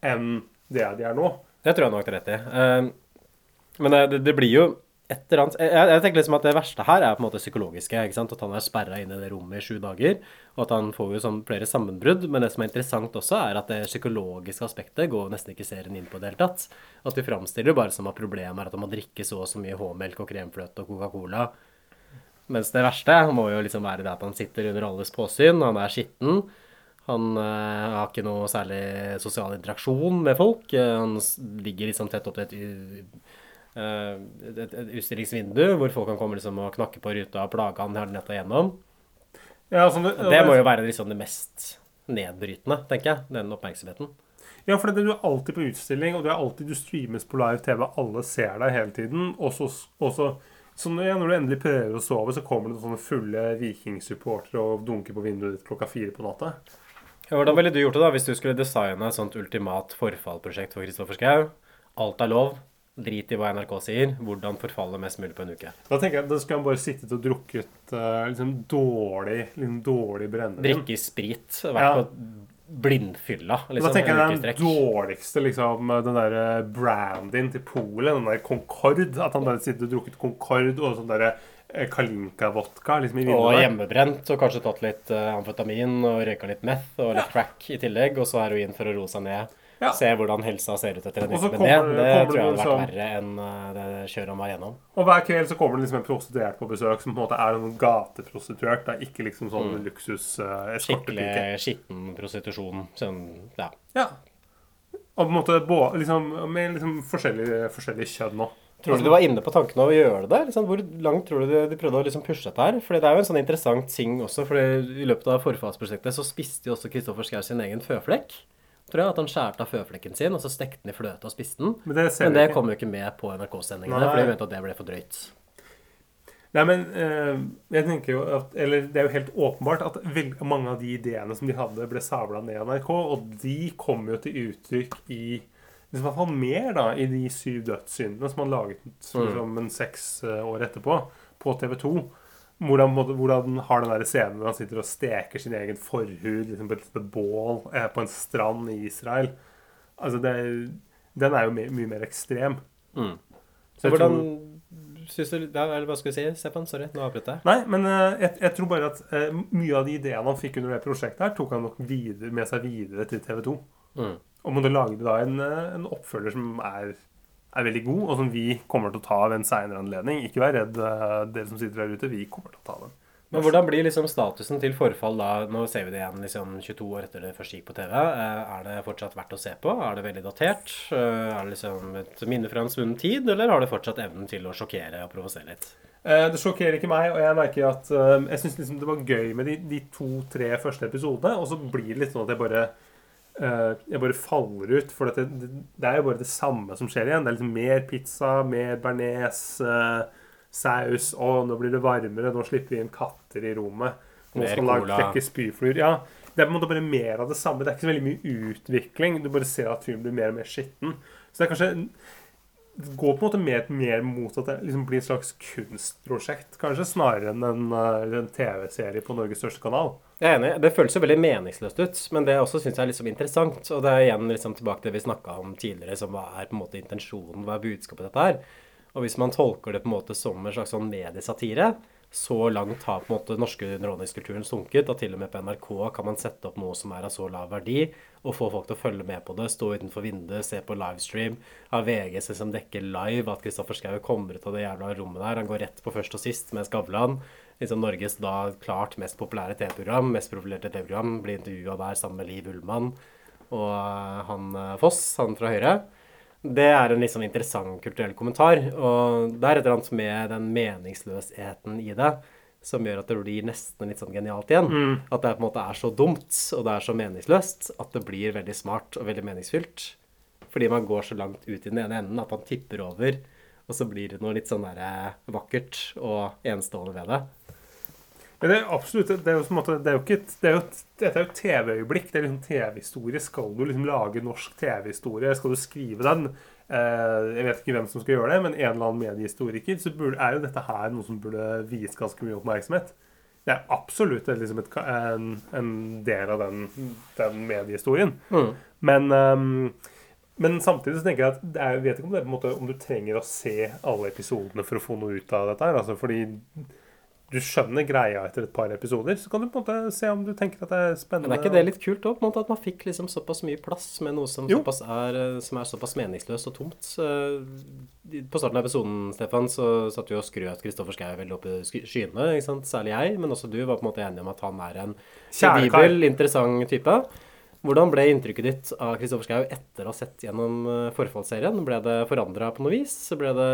enn det de er nå. Det tror jeg nok du har rett i. Uh, Men det, det, det blir jo et eller annet jeg, jeg tenker liksom at Det verste her er på en måte psykologiske. ikke sant? At han er sperra inne i det rommet i sju dager. Og at han får jo sånn flere sammenbrudd. Men det som er interessant også, er at det psykologiske aspektet går nesten ikke serien inn på i det hele tatt. At de framstiller jo bare som at problemet er at han må drikke så og så mye H-melk og kremfløte og Coca-Cola. Mens det verste må jo liksom være det at han sitter under alles påsyn, han er skitten. Han eh, har ikke noe særlig sosial interaksjon med folk. Eh, han ligger liksom tett opp til et, eh, et, et utstillingsvindu hvor folk kan komme liksom og knakke på ruta og plage han hele netta igjennom. Ja, altså, det, Det må jo være liksom det mest nedbrytende, tenker jeg. Den oppmerksomheten. Ja, for det, du er alltid på utstilling, og du er alltid du streames på live TV. Alle ser deg hele tiden. Og så, så når, ja, når du endelig prøver å sove, så kommer det sånne fulle vikingsupportere og dunker på vinduet ditt klokka fire på natta. Ja, Hvordan ville du gjort det da hvis du skulle designe et sånt ultimat forfallprosjekt for Kristoffer Schau? Alt er lov. Drit i hva NRK sier. Hvordan forfalle mest mulig på en uke. Da tenker jeg Da skal han bare sittet og drukket eh, liksom dårlig liksom dårlig brennevin. Drikke sprit. Vært Ja. på blindfylla. Liksom, tenker en uke jeg den dårligste liksom, den der eh, brandyen til Polet, den der Concorde. At han bare sitter og drukket Concorde og sånn derre eh, Kalinka-vodka liksom i Og hjemmebrent, og kanskje tatt litt eh, amfetamin og røyka litt meth og litt crack i tillegg, og så heroin for å roe seg ned. Ja. Se hvordan helsa ser ut etter en uke med det. Det tror jeg hadde vært liksom- verre enn eh, det kjøret han var gjennom. Og hver kveld så kommer det liksom en prostituert på besøk som på en måte er en gateprostituert. Det er ikke liksom sånn luksus uh, Skikkelig skitten prostitusjon. Sånn, ja. Ja. Og på en måte liksom, med liksom forskjellige, forskjellig kjønn nå. Tror du du var inne på tanken av å gjøre det? Liksom, hvor langt tror du de, de prøvde å liksom pushe dette her? Fordi det er jo en sånn interessant ting også, for i løpet av forfallsprosjektet så spiste jo også Kristoffer Schau sin egen føflekk. Tror jeg at han skjærte av føflekken sin, og så stekte den i fløte og spiste den. Men det Men det kom jo ikke med på NRK-sendingene, for de mente at det ble for drøyt. Nei, men eh, jeg tenker jo at Eller det er jo helt åpenbart at mange av de ideene som de hadde, ble sabla ned i NRK, og de kom jo til uttrykk i liksom, i hvert fall mer da, i de syv dødssyndene som han laget som en seks eh, år etterpå, på TV 2. Hvor han, måtte- hvor han har den der scenen hvor han sitter og steker sin egen forhud liksom, på et lite bål eh, på en strand i Israel. Altså, det, den er jo my mye mer ekstrem. Mm. Så jeg Hvordan tror- syns du da, Eller hva skal vi si, Stefan? Sorry, nå avbrøt jeg. Nei, men eh, jeg, jeg tror bare at eh, mye av de ideene han fikk under det prosjektet, her tok han nok videre, med seg videre til TV 2. Mm. Og måtte lage da en, eh, en oppfølger som er, er veldig god, og som vi kommer til å ta ved en seinere anledning. Ikke vær redd, eh, dere som sitter der ute. Vi kommer til å ta den. Men hvordan blir liksom statusen til forfall da? Nå ser vi det igjen liksom 22 år etter det først gikk på TV. Eh, Er det fortsatt verdt å se på? Er det veldig datert? Eh, Er det liksom et minne fra en svunnen tid, eller har det fortsatt evnen til å sjokkere og provosere litt? Det sjokkerer ikke meg, og jeg merker at jeg syns liksom det var gøy med de, de to-tre første episodene, og så blir det litt sånn at jeg bare jeg bare faller ut. For det, det, er jo bare det samme som skjer igjen. Det er liksom mer pizza, mer bearnés, eh, saus. Å, nå blir det varmere. Nå slipper vi inn katter i rommet. Nå skal man klekke spyfluer. Ja, det er på en måte bare mer av det samme. Det er ikke så veldig mye utvikling. Du bare ser at fyren blir mer og mer skitten. Så det er kanskje går på en måte mer, mer mot at det liksom blir et slags kunstprosjekt, kanskje, snarere enn en, eh, en TV-serie på Norges største kanal. Jeg er enig. Det føles jo veldig meningsløst ut, men det også syns jeg er liksom interessant. Og det er igjen liksom tilbake til det vi snakka om tidligere, som hva er på en måte intensjonen, hva er budskapet dette her. Og hvis man tolker det på en måte som en slags sånn mediesatire, så langt har på en måte den norske underholdningskulturen sunket at til og med på NRK kan man sette opp noe som er av så lav verdi, og få folk til å følge med på det, stå utenfor vinduet, se på livestream, av VG som dekker live at Kristoffer Schou kommer ut av det jævla rommet der. Han går rett på først og sist med Skavlan. Liksom Norges da klart mest populære TV-program, mest profilerte TV-program, blir intervjua der sammen med Liv Ullmann og eh, han eh, Foss, han fra Høyre. Det er en litt sånn interessant kulturell kommentar. Og det er et eller annet med den meningsløsheten i det som gjør at det blir nesten litt sånn genialt igjen. At det på en måte er så dumt og det er så meningsløst at det blir veldig smart og veldig meningsfylt. Fordi man går så langt ut i den ene enden at man tipper over, og så blir det noe litt sånn der eh, vakkert og enestående ved det. Ja, det er absolutt. Det er jo, måte, det er jo ikke et, det er jo, Dette er jo TV-øyeblikk. Det er liksom TV-historie. Skal du liksom lage norsk TV-historie, skal du skrive den eh, Jeg vet ikke hvem som skal gjøre det, men en eller annen mediehistoriker, så burde, er jo dette her noe som burde vies ganske mye oppmerksomhet. Det er absolutt liksom et, en, en del av den, den mediehistorien. Men, um, men samtidig så tenker jeg at det jeg vet ikke om, det er på en måte, om du trenger å se alle episodene for å få noe ut av dette. her, altså fordi du skjønner greia etter et par episoder, så kan du på en måte se om du tenker at det er spennende. Men er ikke det litt kult òg, at man fikk liksom såpass mye plass med noe som, er, eh, som er såpass meningsløst og tomt? Eh, På starten av episoden, Stefan, så satt vi og skrøt Kristoffer Schou veldig opp i skyene. Særlig jeg, men også du var på en måte enig om at han er en Kjære interessant type. Hvordan ble inntrykket ditt av Kristoffer Schau etter å ha sett gjennom eh, forfallsserien? Ble det forandra på noe vis? Ble det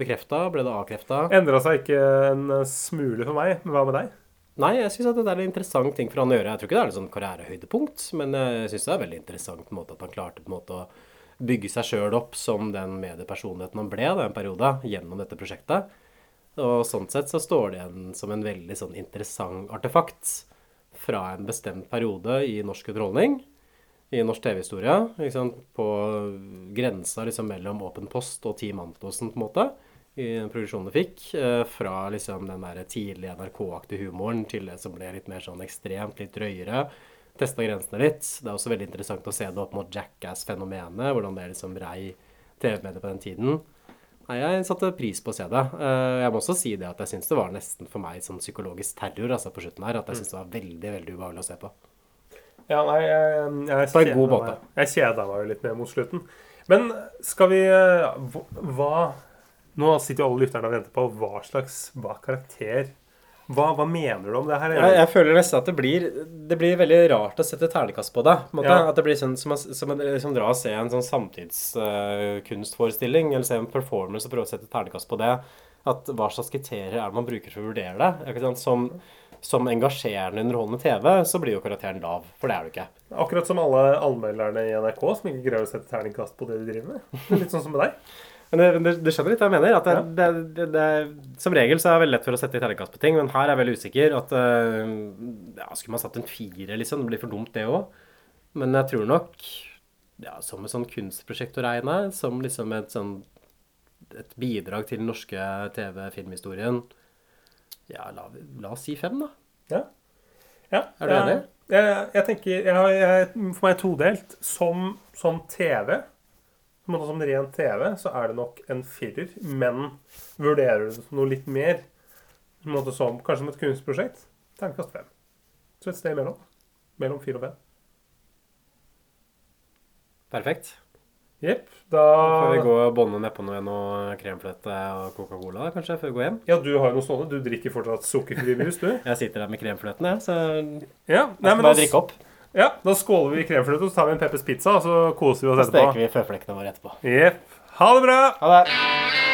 bekrefta? Ble det avkrefta? Endra seg ikke en smule for meg. Men hva med deg? Nei, jeg syns det er en interessant ting for han å gjøre. Jeg tror ikke det er et sånn karrierehøydepunkt, men jeg syns det er en veldig interessant måte, at han klarte på en måte å bygge seg sjøl opp som den mediepersonligheten han ble da, en periode gjennom dette prosjektet. Og sånn sett så står det igjen som en veldig sånn interessant artefakt fra en bestemt periode i norsk underholdning, i norsk TV-historie, på grensa liksom mellom Åpen post og Team Antonsen, på en måte, i den produksjonen du fikk, eh, fra liksom den der tidlige NRK-aktige humoren til det som ble litt mer sånn ekstremt, litt drøyere. Testa grensene litt. Det er også veldig interessant å se det opp mot Jackass-fenomenet, hvordan det liksom rei TV-mediet på den tiden. Nei, jeg satte pris på å se det. Eh, Jeg må også si det at jeg syns det var nesten for meg sånn psykologisk terror altså på slutten her. At jeg syns det var veldig, veldig ubehagelig å se på. Ja, nei, jeg, jeg, På en god måte. Jeg kjeda meg jo litt mer mot slutten. Men skal vi eh, Hva Nå sitter jo alle lytterne og venter på hva slags hva karakter hva, hva mener du om det her? Jeg, jeg føler nesten at det blir Det blir veldig rart å sette ternekast på det. På måte. Ja. At det blir sånn som, å- som liksom dra og se en sånn samtidskunstforestilling, eller se en performance og prøve å sette ternekast på det. At hva slags kriterier er det man bruker for å vurdere det? Ikke sant? Som, som engasjerende underholdende TV, så blir jo karakteren lav. For det er du ikke. Akkurat som alle anmelderne i NRK som ikke greier å sette terningkast på det de driver med. Litt sånn som med deg. Men det, det, det skjønner litt hva jeg mener. Det, Ja. det, det, som regel så er det veldig lett for å sette i terningkast på ting, men her er jeg veldig usikker. At øh, ja, Skulle man satt en fire, liksom? Det blir for dumt, det òg. Men jeg tror nok, ja, som et sånn kunstprosjekt å regne, som liksom et sånn et bidrag til den norske TV-filmhistorien Ja, la, la oss si fem, da. Ja. ja. Er du enig? Jeg, jeg, tenker jeg, jeg, For meg todelt. Som, som TV, på en måte som ren TV, så er det nok en firer. Men vurderer du det som noe litt mer, på en måte som, kanskje som et kunstprosjekt, terningkast fem. Så et sted imellom. Mellom fire og fem. Perfekt. Jepp. Da Får vi gå og bånde nedpå noe, noe kremfløte og Coca-Cola, kanskje, før vi går hjem? Ja, du har jo noe stående. Du drikker fortsatt sukkerfri brus, du. Jeg sitter der med kremfløten, jeg, så Ja, Nei, jeg skal bare drikke opp. Ja, da skåler vi i kremfløte, så tar vi en Peppers pizza, og så koser vi oss Så steker etterpå. vi føflekkene våre etterpå. Jepp. Ha det bra! Ha det!